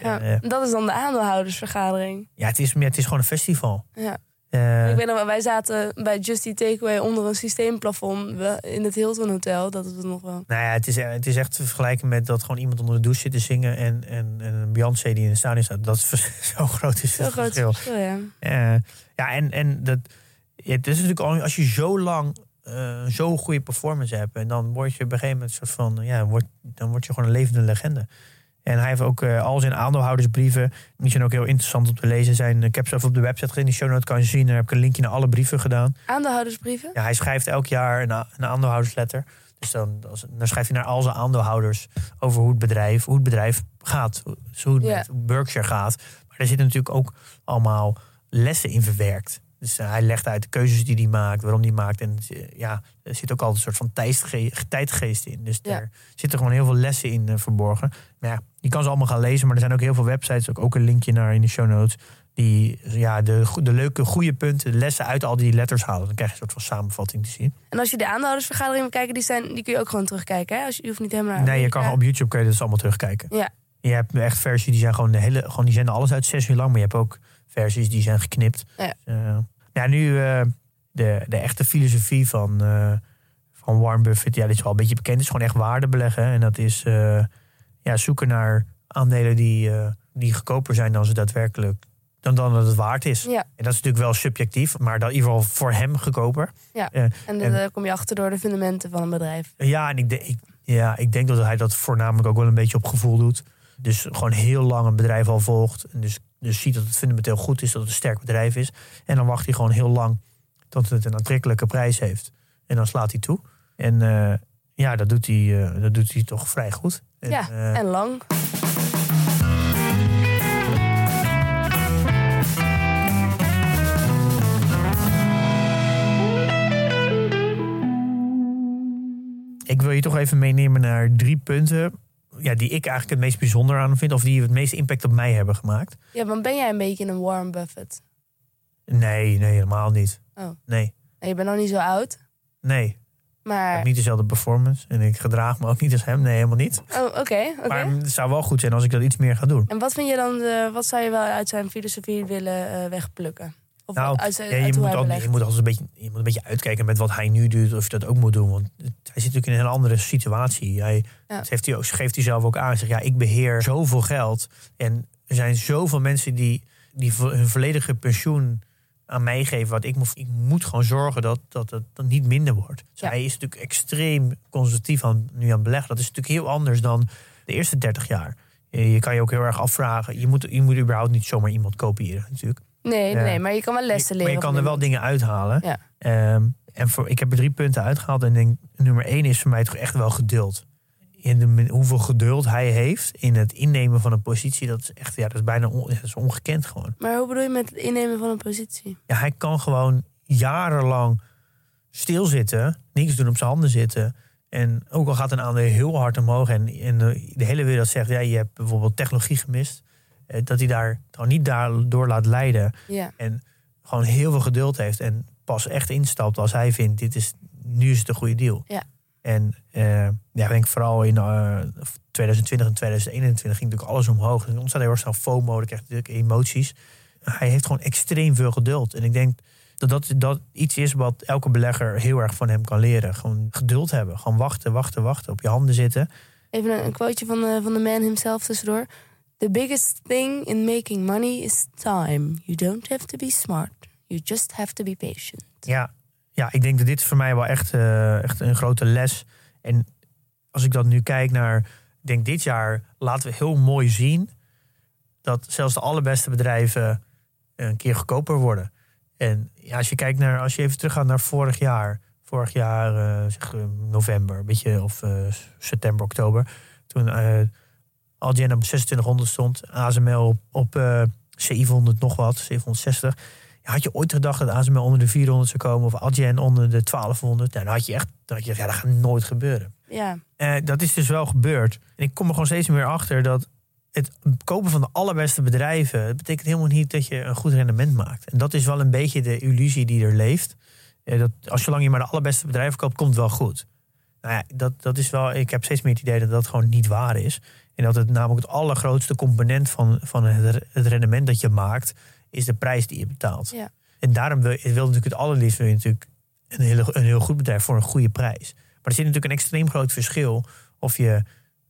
ja. eh, dat is dan de aandeelhoudersvergadering. Ja, het is, meer, het is gewoon een festival. Ja. Eh, Ik wij zaten bij Justy Takeaway onder een systeemplafond in het Hilton Hotel. Dat is het nog wel. nou ja, het is, het is echt te vergelijken met dat gewoon iemand onder de douche zit te zingen. En, en, en een Beyoncé die in het stadion staat. Dat is zo groot is Zo het groot verschil. verschil, ja. Eh, ja, en, en dat, ja, het is natuurlijk al, als je zo lang eh, zo'n goede performance hebt. En dan word je op een gegeven moment soort van, ja, dan word je gewoon een levende legende. En hij heeft ook eh, al zijn aandeelhoudersbrieven. Die zijn ook heel interessant om te lezen. Zijn, ik heb ze even op de website gezet. In die show notes kan je zien. Daar heb ik een linkje naar alle brieven gedaan. Aandeelhoudersbrieven? Ja, hij schrijft elk jaar een, een aandeelhoudersletter. Dus dan, dan schrijft hij naar al zijn aandeelhouders over hoe het bedrijf, hoe het bedrijf gaat. Hoe hoe het met Berkshire gaat. Maar er zitten natuurlijk ook allemaal lessen in verwerkt. Dus eh, hij legt uit de keuzes die hij maakt, waarom hij maakt. En eh, ja, er zit ook altijd een soort van tijdge- tijdgeest in. Dus Ja. er zitten gewoon heel veel lessen in eh, verborgen. Maar ja, je kan ze allemaal gaan lezen. Maar er zijn ook heel veel websites, ook, ook een linkje naar in de show notes. Die ja, de, de leuke, goede punten, de lessen uit al die letters halen. Dan krijg je een soort van samenvatting te zien. En als je de aandeelhoudersvergadering wil kijken, die, zijn, die kun je ook gewoon terugkijken. Hè? Als je, je hoeft niet helemaal naar Nee, je kan op YouTube kun je dat allemaal terugkijken. Ja. Je hebt echt versies die zijn gewoon de hele, gewoon die zenden alles uit zes uur lang. Maar je hebt ook versies die zijn geknipt. Ja. Dus, eh, ja, nu eh, de, de echte filosofie van, eh, van Warren Buffett, ja, dit is wel een beetje bekend. Is gewoon echt waarde beleggen. En dat is ja, zoeken naar aandelen die, die goedkoper zijn dan ze daadwerkelijk dan, dan dat het waard is. Ja, En dat is natuurlijk wel subjectief, maar dan in ieder geval voor hem goedkoper. ja. En daar kom je achter door de fundamenten van een bedrijf. Ja, en ik, denk- ik, ja, ik denk dat hij dat voornamelijk ook wel een beetje op gevoel doet. Dus gewoon heel lang een bedrijf al volgt. En dus, dus ziet dat het fundamenteel goed is, dat het een sterk bedrijf is. En dan wacht hij gewoon heel lang tot het een aantrekkelijke prijs heeft. En dan slaat hij toe. En eh, ja, dat doet, hij, eh, dat doet hij toch vrij goed. En, Ja, eh, en lang. Ik wil je toch even meenemen naar drie punten. Ja, die ik eigenlijk het meest bijzonder aan vind. Of die het meeste impact op mij hebben gemaakt. Ja, want ben jij een beetje een Warren Buffett? Nee, nee, helemaal niet. Oh. Nee, En je bent nog niet zo oud, nee. Ik maar... heb niet dezelfde performance. En ik gedraag me ook niet als hem. Nee, helemaal niet. Oh, oké, oké. Maar het zou wel goed zijn als ik dat iets meer ga doen. En wat vind je dan, de, wat zou je wel uit zijn filosofie willen eh, wegplukken? Of Nou, uit je, moet ook, je moet altijd een beetje, je moet een beetje uitkijken met wat hij nu doet. Of je dat ook moet doen. Want hij zit natuurlijk in een hele andere situatie. Hij, Ja. heeft hij ook, geeft hij zelf ook aan. Hij zegt, ja, ik beheer zoveel geld. En er zijn zoveel mensen die, die hun volledige pensioen aan mij geven. Wat ik moet, ik moet gewoon zorgen dat, dat dat niet minder wordt. Dus Ja. hij is natuurlijk extreem conservatief aan, nu aan beleggen. Dat is natuurlijk heel anders dan de eerste 30 jaar. Je je kan je ook heel erg afvragen. Je moet, je moet überhaupt niet zomaar iemand kopiëren natuurlijk. Nee, nee, maar je kan wel lessen Maar leren. je kan er wel dingen uithalen. Ja. Ehm, en voor, ik heb er drie punten uitgehaald. En denk, nummer één is voor mij toch echt wel geduld. In de, hoeveel geduld hij heeft in het innemen van een positie, dat is echt ja, dat is bijna on- dat is ongekend gewoon. Maar hoe bedoel je met het innemen van een positie? Ja, hij kan gewoon jarenlang stilzitten, niks doen op zijn handen zitten. En ook al gaat een aandeel heel hard omhoog en, en de, de hele wereld zegt, ja, je hebt bijvoorbeeld technologie gemist. Eh, Dat hij daar gewoon niet daardoor laat leiden. Ja, En gewoon heel veel geduld heeft. En pas echt instapt als hij vindt, dit is, nu is het een goede deal. Ja. En eh, ja, ik denk vooral in eh, 2020 en 2021 ging natuurlijk alles omhoog. Er ontstaat heel erg snel FOMO, dan krijg je natuurlijk emoties. Hij heeft gewoon extreem veel geduld. En ik denk dat dat, dat iets is wat elke belegger heel erg van hem kan leren. Gewoon geduld hebben. Gewoon wachten, wachten, wachten. Op je handen zitten. even een, een quoteje van de, van de man himself tussendoor. The biggest thing in making money is time. You don't have to be smart. You just have to be patient. Ja, ja, ik denk dat dit voor mij wel echt, eh, echt een grote les. En als ik dan nu kijk naar, ik denk dit jaar laten we heel mooi zien dat zelfs de allerbeste bedrijven een keer goedkoper worden. En ja, als je kijkt naar, als je even teruggaat naar vorig jaar, vorig jaar eh, zeg, eh, november, beetje of september, oktober, toen Algen op 2600 stond, ASML op, op eh 700 nog wat, 760. Ja, had je ooit gedacht dat ASML onder de 400 zou komen of Adyen onder de 1200? Nou, dan had je echt, dan had je ja, dat gaat nooit gebeuren. Ja, Eh, dat is dus wel gebeurd. En ik kom er gewoon steeds meer achter dat het kopen van de allerbeste bedrijven, het betekent helemaal niet dat je een goed rendement maakt. En dat is wel een beetje de illusie die er leeft. Eh, dat als zolang je maar de allerbeste bedrijven koopt, komt het wel goed. Nou ja, dat, dat is wel, ik heb steeds meer het idee dat dat gewoon niet waar is. En dat het namelijk het allergrootste component van, van het, het rendement dat je maakt, is de prijs die je betaalt. Ja. En daarom wil, je wil natuurlijk het allerliefst wil je natuurlijk een, hele, een heel goed bedrijf voor een goede prijs. Maar er zit natuurlijk een extreem groot verschil of je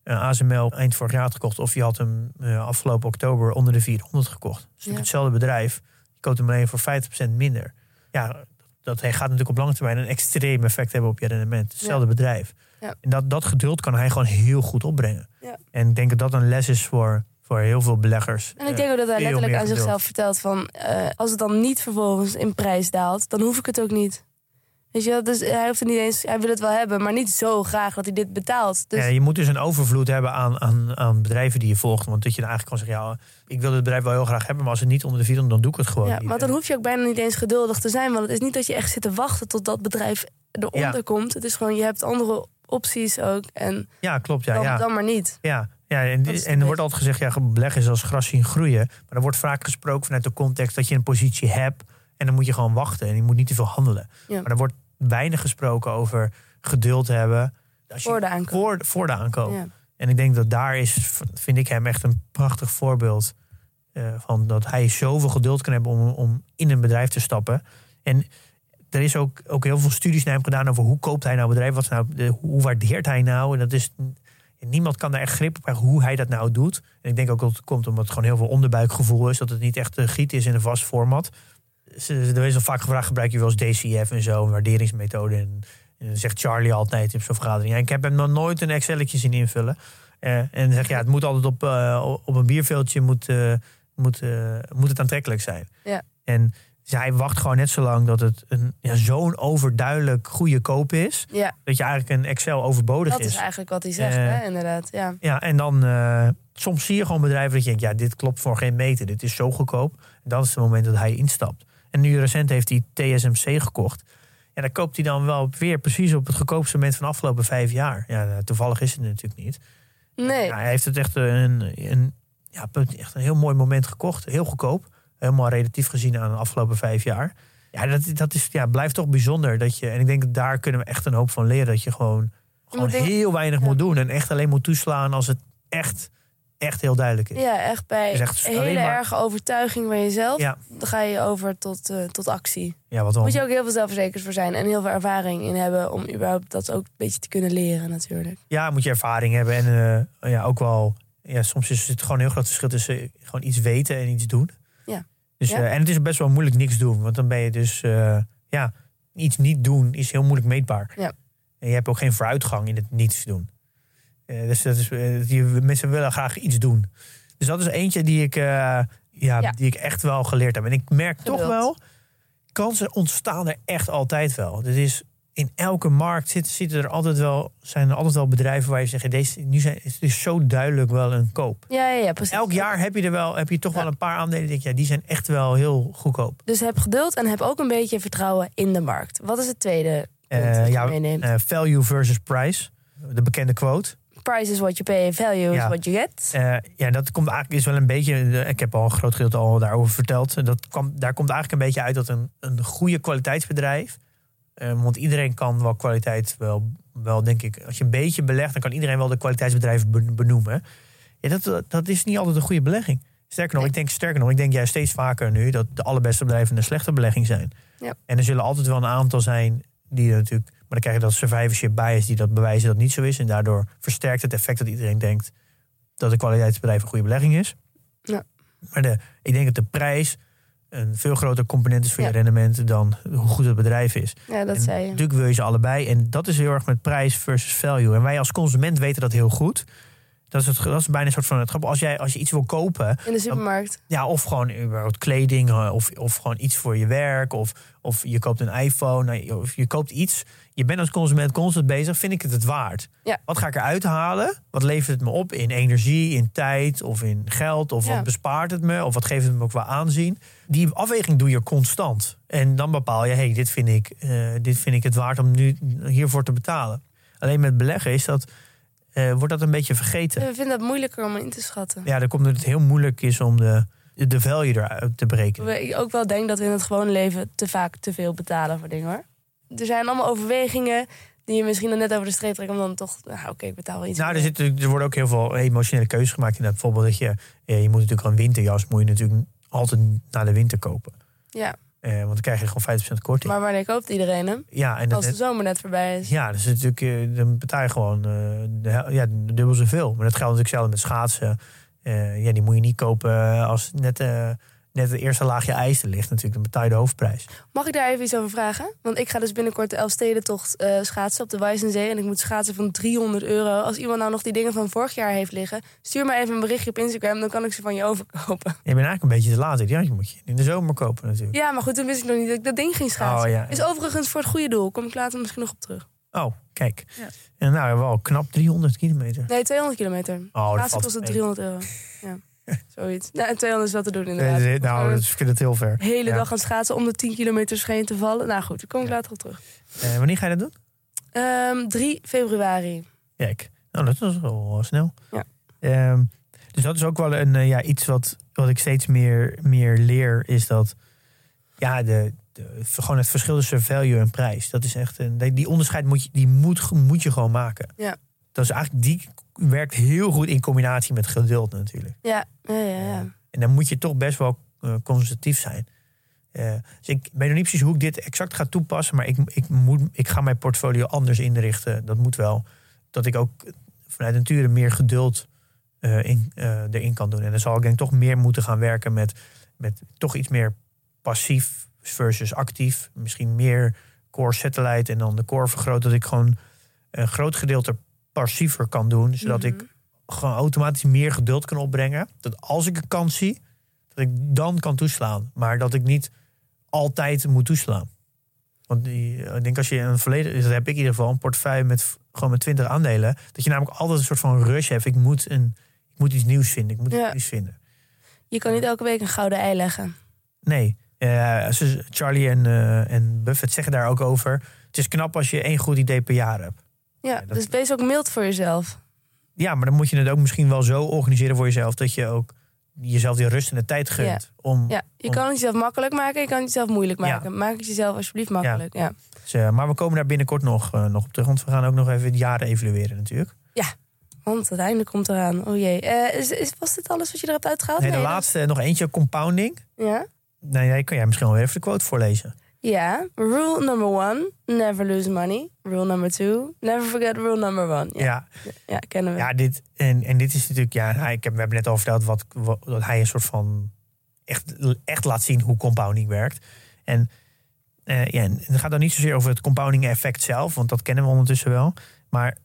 een ASML eind vorig jaar had gekocht of je had hem eh, afgelopen oktober onder de 400 gekocht. Het is natuurlijk Ja. hetzelfde bedrijf. Je koopt hem alleen voor 50% minder. Ja, dat gaat natuurlijk op lange termijn een extreem effect hebben op je rendement. Hetzelfde bedrijf. Ja. En dat, dat geduld kan hij gewoon heel goed opbrengen. Ja. En ik denk dat dat een les is voor, voor heel veel beleggers. en ik Eh, denk ook dat hij veel letterlijk aan geduld. zichzelf vertelt van... eh, als het dan niet vervolgens in prijs daalt, dan hoef ik het ook niet. Weet je wel, dus hij hoeft het niet eens... Hij wil het wel hebben, maar niet zo graag dat hij dit betaalt. Dus Ja, je moet dus een overvloed hebben aan, aan, aan bedrijven die je volgt. Want dat je dan eigenlijk kan zeggen, ja, ik wil het bedrijf wel heel graag hebben, maar als het niet onder de 400, dan doe ik het gewoon Ja, niet. maar dan hoef je ook bijna niet eens geduldig te zijn. Want het is niet dat je echt zit te wachten tot dat bedrijf eronder Ja. komt. Het is gewoon, je hebt andere opties ook. En Ja, klopt. Ja, dan, ja. dan maar niet. Ja, ja en, en er wordt altijd gezegd, ja, beleggen is als gras zien groeien. Maar er wordt vaak gesproken vanuit de context dat je een positie hebt. En dan moet je gewoon wachten en je moet niet te veel handelen. Ja. Maar er wordt weinig gesproken over geduld hebben. Als je- Voor de aankoop. Voor, voor de aankoop. Ja. En ik denk dat daar is, vind ik hem echt een prachtig voorbeeld eh, van dat hij zoveel geduld kan hebben om, om in een bedrijf te stappen. En er is ook, ook heel veel studies naar hem gedaan over hoe koopt hij nou bedrijf, wat nou, de, hoe waardeert hij nou. En dat is, niemand kan daar echt grip op krijgen hoe hij dat nou doet. En ik denk ook dat het komt omdat het gewoon heel veel onderbuikgevoel is, dat het niet echt giet is in een vast format. Er is al vaak gevraagd, gebruik je wel eens DCF en zo, een waarderingsmethode. En, en dan zegt Charlie altijd in zo'n vergadering, ja, ik heb hem nog nooit een Excelletje zien invullen. Eh, en dan zeg je, ja, het moet altijd op, eh, op een bierveeltje moet, eh, moet, moet het aantrekkelijk zijn. Ja. En dus hij wacht gewoon net zo lang dat het een, ja, zo'n overduidelijk goede koop is. Ja, Dat je eigenlijk een Excel overbodig dat is. is eigenlijk wat hij zegt, Eh, hè, inderdaad. Ja. Ja, en dan eh, soms zie je gewoon bedrijven dat je denkt, ja, dit klopt voor geen meter. Dit is zo goedkoop. En dat is het moment dat hij instapt. En nu recent heeft hij TSMC gekocht. Ja, dan koopt hij dan wel weer precies op het goedkoopste moment van de afgelopen vijf jaar. Ja, nou, toevallig is het natuurlijk niet. Nee, Ja, hij heeft het echt een, een, ja, echt een heel mooi moment gekocht. Heel goedkoop. Helemaal relatief gezien aan de afgelopen vijf jaar. Ja, dat, dat is, ja, blijft toch bijzonder. Dat je, en ik denk dat daar kunnen we echt een hoop van leren. Dat je gewoon, gewoon heel weinig Ja. moet doen. En echt alleen moet toeslaan als het echt, echt heel duidelijk is. ja, echt bij echt alleen hele maar- erge overtuiging van jezelf, Ja, dan ga je over tot, eh, tot actie. ja wat dan? Moet je ook heel veel zelfverzekerd voor zijn en heel veel ervaring in hebben om überhaupt dat ook een beetje te kunnen leren natuurlijk. Ja, moet je ervaring hebben. En eh, ja, ook wel. Ja, soms is het gewoon een heel groot verschil tussen gewoon iets weten en iets doen. Ja. Dus, Ja. eh, en het is best wel moeilijk niks doen. Want dan ben je dus. eh, ja, iets niet doen is heel moeilijk meetbaar. Ja. En je hebt ook geen vooruitgang in het niets doen. Eh, dus dat is, die, mensen willen graag iets doen. Dus dat is eentje die ik, ja, Ja. Die ik echt wel geleerd heb. En ik merk toch wel. Kansen ontstaan er echt altijd wel. Het is in elke markt zitten, zitten er altijd wel, zijn er altijd wel bedrijven waar je zegt, deze, nu zijn, het is zo duidelijk wel een koop. Ja, ja, ja precies. Elk jaar heb je er wel, heb je toch Ja. wel een paar aandelen. Denk je, ja, die zijn echt wel heel goedkoop. Dus heb geduld en heb ook een beetje vertrouwen in de markt. Wat is het tweede punt Eh, dat je ja, meeneemt? eh, value versus price, de bekende quote. Price is what you pay, value is Ja. what you get. Eh, ja, dat komt eigenlijk is wel een beetje. Ik heb al een groot gedeelte al daarover verteld. Dat kwam, daar komt eigenlijk een beetje uit dat een, een goede kwaliteitsbedrijf. Eh, want iedereen kan wel kwaliteit wel, wel, denk ik. Als je een beetje belegt, dan kan iedereen wel de kwaliteitsbedrijven ben- benoemen. Ja, dat, dat is niet altijd een goede belegging. Sterker nog, Nee. ik denk sterker nog, ik denk juist steeds vaker nu dat de allerbeste bedrijven een slechte belegging zijn. Ja. En er zullen altijd wel een aantal zijn die er natuurlijk. Maar dan krijg je dat survivorship bias die dat bewijzen dat niet zo is. En daardoor versterkt het effect dat iedereen denkt dat een kwaliteitsbedrijf een goede belegging is. Ja. Maar de, ik denk dat de prijs een veel groter component is voor Ja. je rendement dan hoe goed het bedrijf is. Ja, dat En zei je. Natuurlijk wil je ze allebei. En dat is heel erg met prijs versus value. En wij als consument weten dat heel goed. Dat is, het, dat is bijna een soort van het. Als, jij, als je iets wil kopen, In de supermarkt. ja, of gewoon überhaupt kleding, eh, of, of gewoon iets voor je werk, of, of je koopt een iPhone, nou, of je koopt iets. Je bent als consument constant bezig, vind ik het het waard? Ja. Wat ga ik eruit halen? Wat levert het me op in energie, in tijd of in geld? Of Ja. wat bespaart het me? Of wat geeft het me ook qua aanzien? Die afweging doe je constant. En dan bepaal je, hey, dit, vind ik, eh, dit vind ik het waard om nu hiervoor te betalen. Alleen met beleggen is dat, eh, wordt dat een beetje vergeten. We vinden het moeilijker om in te schatten. Ja, dan komt het heel moeilijk is om de, de value eruit te. Hoewel Ik ook wel denk dat we in het gewone leven te vaak te veel betalen voor dingen hoor. Er zijn allemaal overwegingen die je misschien dan net over de streep trekt om dan toch, nou oké, ik betaal wel iets. Nou, er, zit, er worden ook heel veel emotionele keuzes gemaakt. Inderdaad, bijvoorbeeld dat je, je moet natuurlijk een winterjas moet je natuurlijk altijd naar de winter kopen. Ja, Eh, want dan krijg je gewoon 50% korting. maar wanneer koopt iedereen hem? ja, en Als de zomer net voorbij is. ja, dus natuurlijk, eh, dan betaal je gewoon eh, de, ja, dubbel zoveel. Maar dat geldt natuurlijk zelf met schaatsen. Eh, ja, die moet je niet kopen als net, eh, net het eerste laagje ijs er ligt natuurlijk. Dan betaal je de hoofdprijs. Mag ik daar even iets over vragen? Want ik ga dus binnenkort de Elfstedentocht eh schaatsen op de Wijzenzee. En ik moet schaatsen van 300 euro. Als iemand nou nog die dingen van vorig jaar heeft liggen... stuur me even een berichtje op Instagram, dan kan ik ze van je overkopen. Je bent eigenlijk een beetje te laat. Ja, je moet je in de zomer kopen natuurlijk. Ja, maar goed, toen wist ik nog niet dat ik dat ding ging schaatsen. Oh, ja. Is overigens voor het goede doel. Kom ik later misschien nog op terug. Oh, kijk. Ja. En nou, wel knap 300 kilometer. Nee, 200 kilometer. Oh, dat valt kost het mee. 300 euro. Ja, zoiets. Nou, en 200 is wel te doen inderdaad. Nou, dat vind het heel ver. de hele ja. dag aan schaatsen om de 10 kilometer scheen te vallen. Nou goed, daar kom ik Ja. later op terug. Eh, wanneer ga je dat doen? Ehm 3 februari. Kijk, nou, dat is wel snel. Ja. Ehm, dus dat is ook wel een, eh, ja, iets wat, wat ik steeds meer, meer leer, is dat ja, de, de, gewoon het verschil tussen value en prijs. Dat is echt een, die- die onderscheid moet je, die moet, moet je gewoon maken. Ja. Dat is eigenlijk, die werkt heel goed in combinatie met geduld natuurlijk. Ja, ja, ja. ja. En dan moet je toch best wel eh, conservatief zijn. Eh, dus ik weet nog niet precies hoe ik dit exact ga toepassen. Maar ik, ik, moet, ik ga mijn portfolio anders inrichten. Dat moet wel. Dat ik ook vanuit nature meer geduld eh, in, eh, erin kan doen. En dan zal ik denk ik toch meer moeten gaan werken met, met toch iets meer passief versus actief. Misschien meer core satellite en dan de core vergroot. Dat ik gewoon een groot gedeelte passiever kan doen. Zodat Mhm. ik gewoon automatisch meer geduld kan opbrengen. Dat als ik een kans zie, dat ik dan kan toeslaan. Maar dat ik niet altijd moet toeslaan. Want die, ik denk als je een volledig, dat heb ik in ieder geval, een portefeuille met gewoon met 20 aandelen. Dat je namelijk altijd een soort van rush hebt. Ik moet, een, ik moet iets nieuws vinden. Ik moet Ja. iets nieuws vinden. Je kan niet elke week een gouden ei leggen. Nee. Eh, Charlie en, eh, en Buffett zeggen daar ook over. Het is knap als je één goed idee per jaar hebt. Ja, dat- dus wees ook mild voor jezelf. Ja, maar dan moet je het ook misschien wel zo organiseren voor jezelf dat je ook jezelf die rust en de tijd gunt. Om, Ja, je om- kan het jezelf makkelijk maken, je kan het jezelf moeilijk Ja. maken. Maak het jezelf alsjeblieft makkelijk. Ja. Dus, eh, maar we komen daar binnenkort nog, eh, nog op terug. Want we gaan ook nog even het jaar evalueren natuurlijk. Want het einde komt eraan. Oh jee. Eh, is, is, was dit alles wat je er hebt uitgehaald? Nee, de dat- laatste nog eentje, compounding. Ja? Nee, nee, kan jij misschien wel even de quote voorlezen. Ja. Rule number one, never lose money. Rule number two, never forget rule number one. Ja, Ja, ja. kennen we. ja dit, en, en dit is natuurlijk, ja, ik heb, we hebben net al verteld wat, wat, dat hij een soort van echt, echt laat zien hoe compounding werkt. En, eh, ja, en het gaat dan niet zozeer over het compounding effect zelf, want dat kennen we ondertussen wel. Maar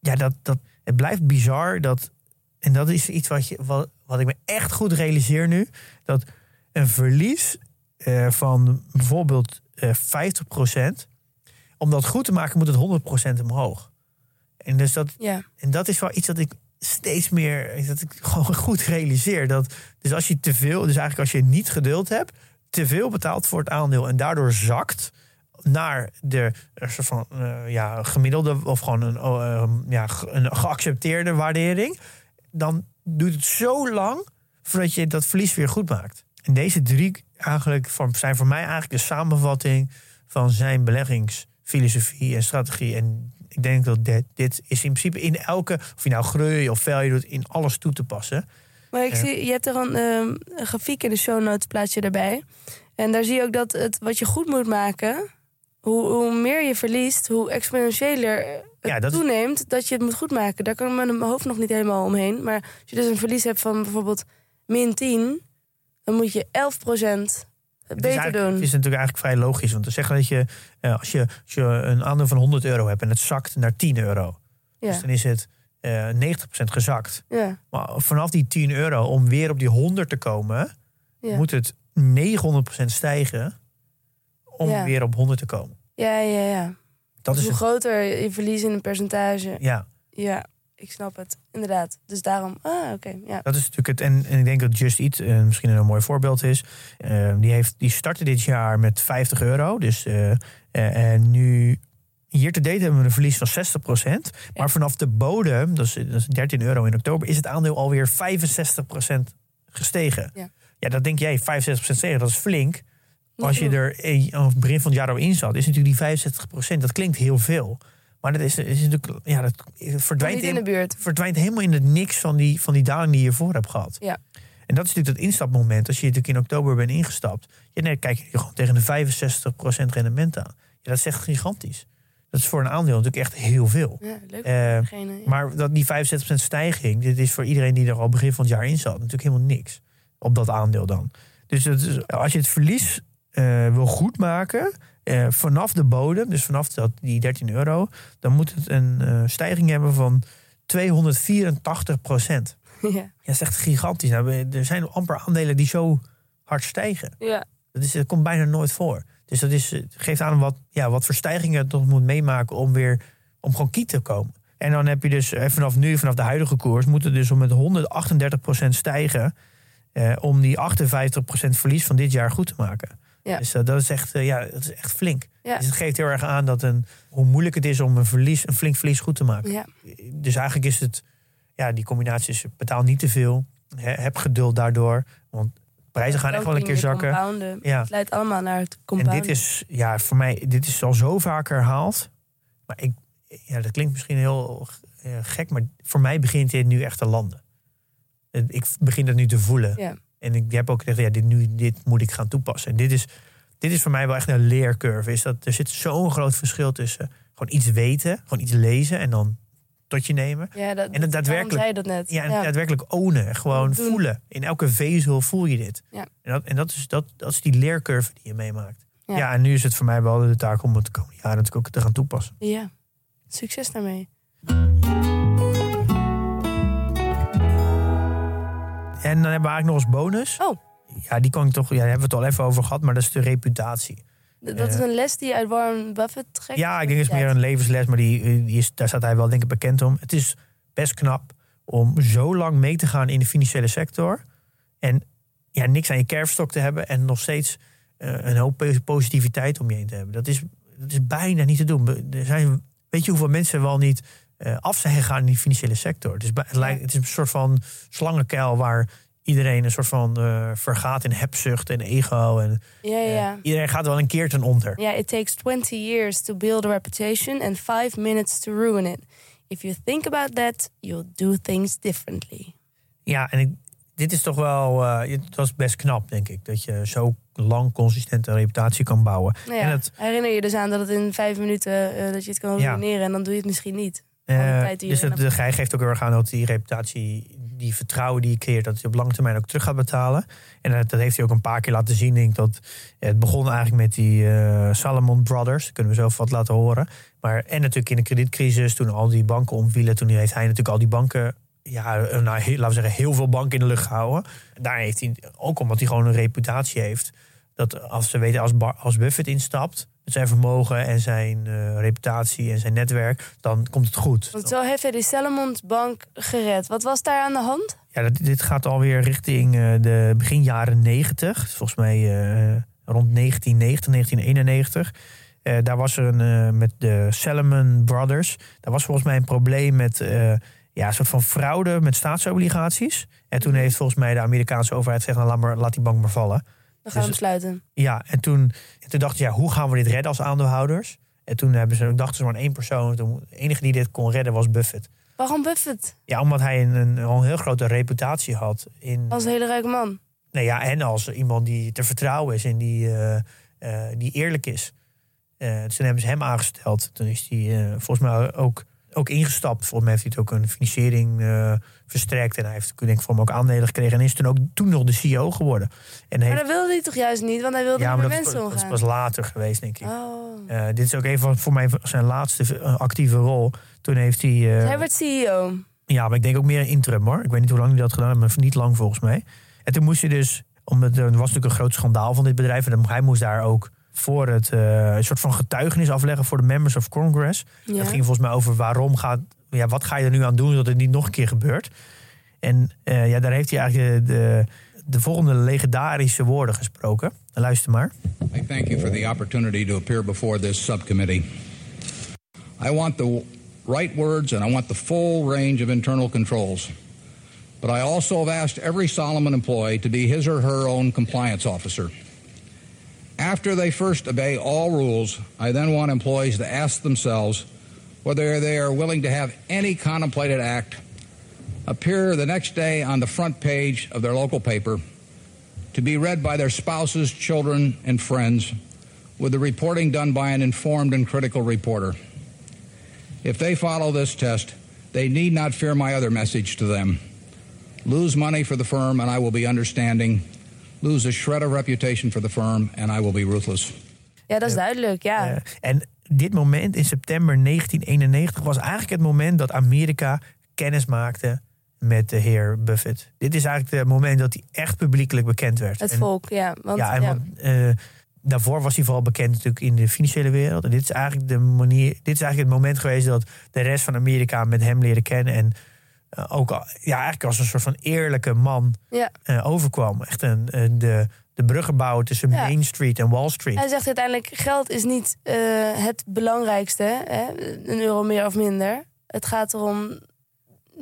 ja, dat, dat, het blijft bizar dat, en dat is iets wat, je, wat, wat ik me echt goed realiseer nu, dat een verlies eh, van bijvoorbeeld eh 50%, om dat goed te maken moet het 100% omhoog. En dus dat, Ja. en dat is wel iets dat ik steeds meer, dat ik gewoon goed realiseer. Dat, dus als je te veel, dus eigenlijk als je niet geduld hebt, te veel betaalt voor het aandeel en daardoor zakt naar de soort van eh, ja, gemiddelde of gewoon een, oh, eh, ja, een geaccepteerde waardering, dan duurt het zo lang voordat je dat verlies weer goed maakt. En deze drie eigenlijk voor- zijn voor mij eigenlijk de samenvatting van zijn beleggingsfilosofie en strategie. En ik denk dat dit, dit is in principe in elke, of je nou groei of value doet, in alles toe te passen. Maar ik zie, je hebt er een, ehm, een grafiek in de show notes, plaats je erbij. En daar zie je ook dat het wat je goed moet maken, hoe, hoe meer je verliest, hoe exponentiëler het Ja, dat is- toeneemt dat je het moet goed maken. Daar kan mijn hoofd nog niet helemaal omheen. Maar als je dus een verlies hebt van bijvoorbeeld min 10, dan moet je 11% Het is beter eigenlijk- doen. Het is natuurlijk eigenlijk vrij logisch. Want te zeggen dat je, eh, als je, als je een aandeel van 100 euro hebt en het zakt naar 10 euro. Ja. Dus dan is het eh 90% gezakt. Ja, Maar vanaf die 10 euro, om weer op die 100 te komen, ja. moet het 900% stijgen om weer op 100 te komen. ja, ja, ja. Dat Dus is hoe het. groter je verlies in een percentage. Ja, Ja, ik snap het. Inderdaad. Dus daarom. Ah, oké. Ja. dat is natuurlijk het. En, en ik denk dat Just Eat eh, misschien een mooi voorbeeld is. Eh, die, heeft, die startte dit jaar met 50 euro. Dus eh, en nu. Hier te date hebben we een verlies van 60%. Maar vanaf de bodem, dat is, dat is 13 euro in oktober, is het aandeel alweer 65% gestegen. Ja. ja, dat denk jij, 65% gestegen, dat is flink. Als je er aan het begin van het jaar al in zat, is natuurlijk die 65%. Dat klinkt heel veel. Maar dat is, is natuurlijk, ja, dat verdwijnt in de buurt. verdwijnt helemaal in het niks van die, van die daling die je voor hebt gehad. Ja. En dat is natuurlijk dat instapmoment. Als je natuurlijk in oktober bent ingestapt. Ja, nee, kijk je gewoon tegen de 65% rendement aan. Ja, dat is echt gigantisch. Dat is voor een aandeel natuurlijk echt heel veel. Ja, leuk. Degene, ja. Maar dat die 65% stijging, dit is voor iedereen die er al begin van het jaar in zat, natuurlijk helemaal niks. Op dat aandeel dan. Dus dat is, als je het verlies eh, wil goedmaken, eh, vanaf de bodem, dus vanaf dat, die 13 euro, dan moet het een eh, stijging hebben van 284 procent. ja. Ja, dat is echt gigantisch. Nou, er zijn amper aandelen die zo hard stijgen. ja. Dat, is, dat komt bijna nooit voor. Dus dat is, het geeft aan wat, ja, wat voor stijgingen het nog moet meemaken om weer om gewoon kiet te komen. En dan heb je dus eh, vanaf nu, vanaf de huidige koers, moet het dus om met 138% stijgen. Eh, om die 58% verlies van dit jaar goed te maken. Ja. Dus eh, dat, is echt, eh, ja, dat is echt flink. Ja. Dus het geeft heel erg aan dat een, hoe moeilijk het is om een, verlies, een flink verlies goed te maken. ja. Dus eigenlijk is het, ja, die combinatie is betaal niet te veel. He- heb geduld daardoor. Want prijzen gaan echt wel een keer zakken. Compounden. Ja. Het leidt allemaal naar het En compounden. dit is, ja, voor mij, dit is al zo vaak herhaald. Maar ik, ja, dat klinkt misschien heel eh, gek, maar voor mij begint dit nu echt te landen. Ik begin dat nu te voelen. Ja. En ik heb ook gezegd, ja, dit, nu, dit moet ik gaan toepassen. En dit is, dit is voor mij wel echt een leercurve. Is dat, er zit zo'n groot verschil tussen gewoon iets weten, gewoon iets lezen en dan tot je nemen. Ja, dat, En het daadwerkelijk- zei je dat net. Ja, en daadwerkelijk ownen. Gewoon Doen. voelen. In elke vezel voel je dit. Ja. En, dat, en dat, is, dat, dat is die leercurve die je meemaakt. Ja. Ja. en nu is het voor mij wel de taak om het de komende jaren natuurlijk ook te gaan toepassen. Ja. Succes daarmee. En dan hebben we eigenlijk nog als bonus. Oh. Ja, die kan ik toch. Ja, daar hebben we het al even over gehad, maar dat is de reputatie. Dat is Eh. een les die je uit Warren Buffett trekt? Ja, ik denk het meer een levensles, maar die, eh, die is, daar staat hij wel denk ik bekend om. Het is best knap om zo lang mee te gaan in de financiële sector. En ja, niks aan je kerfstok te hebben en nog steeds eh, een hoop po- positiviteit om je heen te hebben. Dat is, dat is bijna niet te doen. Er zijn, weet je hoeveel mensen wel niet af zijn gegaan in die financiële sector? Het is, het, lijkt, het is een soort van slangenkuil waar iedereen een soort van eh, vergaat in hebzucht en ego. En, Ja, eh, ja. iedereen gaat wel een keer ten onder. Ja, it takes 20 years to build a reputation and 5 minutes to ruin it. If you think about that, you'll do things differently. Ja, en ik, dit is toch wel, eh, het was best knap, denk ik. Dat je zo lang consistent een reputatie kan bouwen. Nou ja, En het, herinner je dus aan dat het in vijf minuten eh, dat je het kan Ja. ruïneren en dan doe je het misschien niet. Eh, dus het, de gij geeft ook heel erg aan dat die reputatie, die vertrouwen die je creëert, dat je op lange termijn ook terug gaat betalen. En dat, dat heeft hij ook een paar keer laten zien. Ik denk dat het begon eigenlijk met die eh, Salomon Brothers. Daar kunnen we zo wat laten horen. Maar, en natuurlijk in de kredietcrisis, toen al die banken omvielen, toen heeft hij natuurlijk al die banken ja, eh, nou, heel- laten we zeggen, heel veel banken in de lucht gehouden. Daar heeft hij, ook omdat hij gewoon een reputatie heeft, dat als ze weten, als, als Buffett instapt, met zijn vermogen en zijn eh, reputatie en zijn netwerk, dan komt het goed. Zo heeft hij de Salomons Bank gered. Wat was daar aan de hand? Ja, dat, dit gaat alweer richting eh, de begin jaren 90. Volgens mij eh, rond 1990, 1991. Eh, daar was er een, met de Salomon Brothers. Daar was volgens mij een probleem met ja, een soort van fraude met staatsobligaties. En toen heeft volgens mij de Amerikaanse overheid gezegd: nou, laat, maar, laat die bank maar vallen. We gaan Dus- hem sluiten. Ja, en toen, en toen dachten ze, ja, hoe gaan we dit redden als aandeelhouders? En toen hebben ze, dachten ze maar aan één persoon. De enige die dit kon redden was Buffett. Waarom Buffett? Ja, omdat hij een, een, heel grote reputatie had. In, Als een hele rijke man. Nee, ja, en als iemand die te vertrouwen is en die, eh, eh, die eerlijk is. Dus toen hebben ze hem aangesteld. Toen is hij volgens mij ook, ook ingestapt. Volgens mij heeft hij het ook een financiering eh, verstrekt. En hij heeft denk ik voor hem ook aandelen gekregen. En is toen ook toen nog de CEO geworden. En Maar heeft, dat wilde hij toch juist niet? Want hij wilde ja, maar met mensen dat is omgaan. pas later geweest, denk ik. Oh. Eh, dit is ook even van- voor mij zijn laatste eh, actieve rol. Toen heeft hij. Hij werd CEO. ja, maar ik denk ook meer interim hoor. Ik weet niet hoe lang hij dat gedaan heeft, maar niet lang volgens mij. En toen moest hij dus, omdat er was natuurlijk een groot schandaal van dit bedrijf. En dan- hij moest daar ook voor het eh, een soort van getuigenis afleggen voor de members of Congress. Ja. Dat ging volgens mij over waarom gaat, ja, wat ga je er nu aan doen zodat het niet nog een keer gebeurt. En eh, ja, daar heeft hij eigenlijk de, de volgende legendarische woorden gesproken. Luister maar. I thank you for the opportunity to appear before this subcommittee. I want the right words and I want the full range of internal controls. But I also have asked every Solomon employee to be his or her own compliance officer. After they first obey all rules, I then want employees to ask themselves whether they are willing to have any contemplated act appear the next day on the front page of their local paper to be read by their spouses, children, and friends, with the reporting done by an informed and critical reporter. If they follow this test, they need not fear my other message to them. Lose money for the firm, and I will be understanding. Lose a shred of reputation for the firm, and I will be ruthless. Ja, dat is duidelijk, ja. En dit moment in september 1991 was eigenlijk het moment dat Amerika kennis maakte met de heer Buffett. Dit is eigenlijk het moment dat hij echt publiekelijk bekend werd. het En- volk, ja. Want, ja, en ja. want, eh, daarvoor was hij vooral bekend natuurlijk in de financiële wereld. En dit is eigenlijk de manier. Dit is eigenlijk het moment geweest dat de rest van Amerika met hem leren kennen. En eh, ook al- ja, eigenlijk als een soort van eerlijke man ja. eh, overkwam. Echt een, een- de, de bruggen bouwen tussen Ja. Main Street en Wall Street. Hij zegt uiteindelijk, geld is niet eh, het belangrijkste. Hè? Een euro meer of minder. Het gaat erom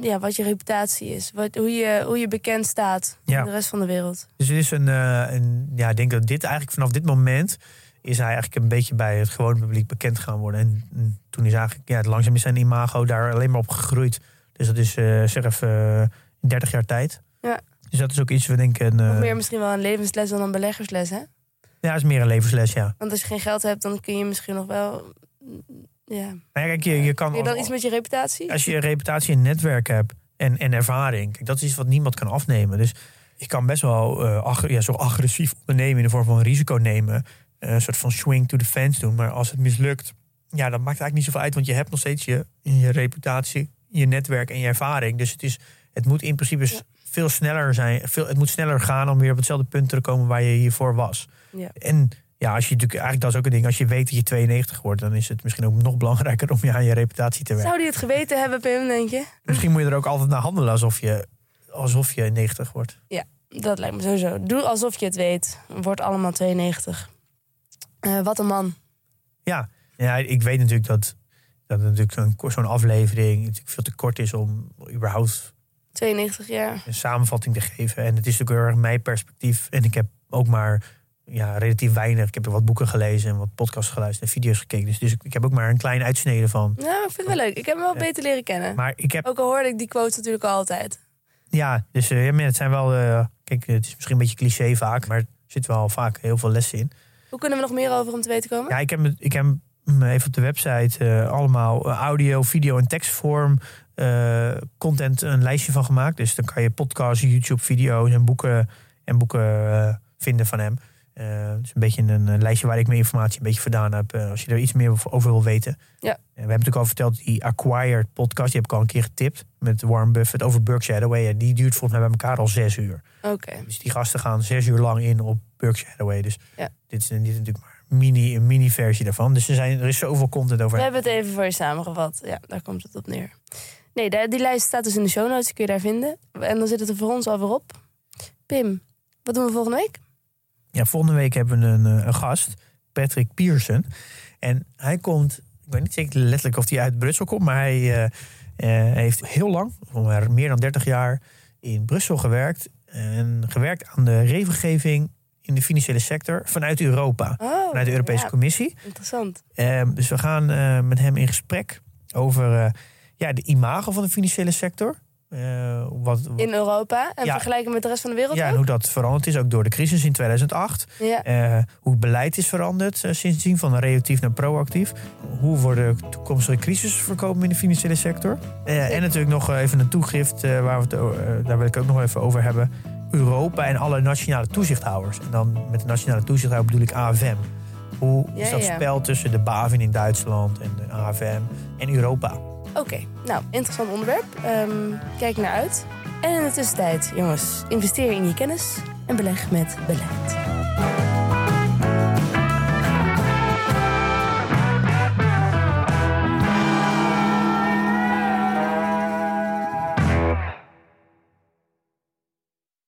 ja, wat je reputatie is. Wat, hoe, je, hoe je bekend staat Ja. in de rest van de wereld. Dus het is een, een. Ja, ik denk dat dit eigenlijk vanaf dit moment. is hij eigenlijk een beetje bij het gewone publiek bekend gaan worden. En mm, toen is eigenlijk. Ja, langzaam is zijn imago daar alleen maar op gegroeid. Dus dat is, eh zeg even, eh, 30 jaar tijd. Ja. Dus dat is ook iets, we denken... Of eh meer misschien wel een levensles dan een beleggersles, hè? ja, is meer een levensles, ja. Want als je geen geld hebt, dan kun je misschien nog wel... mm, Ja. Maar ja, kijk, je, je kan... Kun je dan iets met je reputatie? Als je een reputatie en netwerk hebt en, en ervaring, kijk, dat is iets wat niemand kan afnemen. Dus je kan best wel ag- ja, zo agressief ondernemen in de vorm van risico nemen. eh, een soort van swing to the fence doen. Maar als het mislukt, ja, dat maakt eigenlijk niet zoveel uit. Want je hebt nog steeds je, je reputatie, je netwerk en je ervaring. Dus het, is, het moet in principe veel sneller zijn. Veel, het moet sneller gaan om weer op hetzelfde punt te komen waar je hiervoor was. Ja. En ja, als je natuurlijk, eigenlijk dat is ook een ding. Als je weet dat je 92 wordt, dan is het misschien ook nog belangrijker om je aan je reputatie te werken. Zou die het geweten hebben, Pim, denk je? Misschien moet je er ook altijd naar handelen alsof je, alsof je 90 wordt. Dat lijkt me sowieso. Doe alsof je het weet. Wordt allemaal 92. Eh, wat een man. Ja, ja ik weet natuurlijk dat, dat het natuurlijk zo'n, aflevering natuurlijk veel te kort is om überhaupt 92 jaar. een samenvatting te geven. En het is natuurlijk heel erg mijn perspectief. En ik heb ook maar ja, relatief weinig. Ik heb er wat boeken gelezen en wat podcasts geluisterd en video's gekeken. Dus, dus ik, ik heb ook maar een kleine uitsnede van. Nou, ik vind het wel leuk. Ik heb hem wel Ja. beter leren kennen. Maar ik heb, Ook al hoorde ik die quotes natuurlijk al altijd. ja, dus eh, ja, het zijn wel, eh, kijk, het is misschien een beetje cliché vaak, maar er zit wel vaak heel veel lessen in. Hoe kunnen we nog meer over hem te weten komen? Ja, ik heb, ik heb even op de website eh, allemaal eh, audio, video en tekstvorm eh, content een lijstje van gemaakt. Dus dan kan je podcasts, YouTube, video's en boeken, en boeken vinden van hem. Het is een beetje een, lijstje waar ik mijn informatie een beetje vandaan heb. als je er iets meer over wil weten. Ja. En we hebben natuurlijk al verteld, die Acquired podcast, die heb ik al een keer getipt. Met Warren Buffett over Berkshire Hathaway. Die duurt volgens mij bij elkaar al zes uur. Oké. Dus die gasten gaan zes uur lang in op Berkshire Hathaway. Dus Ja. dit, is, dit is natuurlijk maar mini, een mini versie daarvan. Dus er, zijn, er is zoveel content over. We hebben het even voor je samengevat. Ja, daar komt het op neer. Nee, daar- die lijst staat dus in de show notes. Die kun je daar vinden. En dan zit het er voor ons alweer op. Pim, wat doen we volgende week? Ja, volgende week hebben we een, eh, een gast, Patrick Pearson. En hij komt, ik weet niet zeker letterlijk of hij uit Brussel komt, maar hij eh, eh, heeft heel lang, meer dan 30 jaar, in Brussel gewerkt. En gewerkt aan de regelgeving in de financiële sector vanuit Europa, Oh, vanuit de Europese ja, Commissie. interessant. Ehm, dus we gaan eh, met hem in gesprek over eh, ja, de imago van de financiële sector. Eh, wat, wat- In Europa en Ja. vergelijken met de rest van de wereld ja, en ook? hoe dat veranderd is, ook door de crisis in 2008. Ja. Hoe het beleid is veranderd sindsdien, van reactief naar proactief. Hoe worden toekomstige crisis voorkomen in de financiële sector. En natuurlijk nog even een toegift, waar we het, daar wil ik ook nog even over hebben. Europa en alle nationale toezichthouders. En dan met de nationale toezichthouder bedoel ik AFM. Hoe is Ja, dat ja. spel tussen de BaFin in Duitsland en de AFM en Europa? Oké, nou, interessant onderwerp. Ehm, kijk naar uit. En in de tussentijd, jongens, investeer in je kennis en beleg met beleid.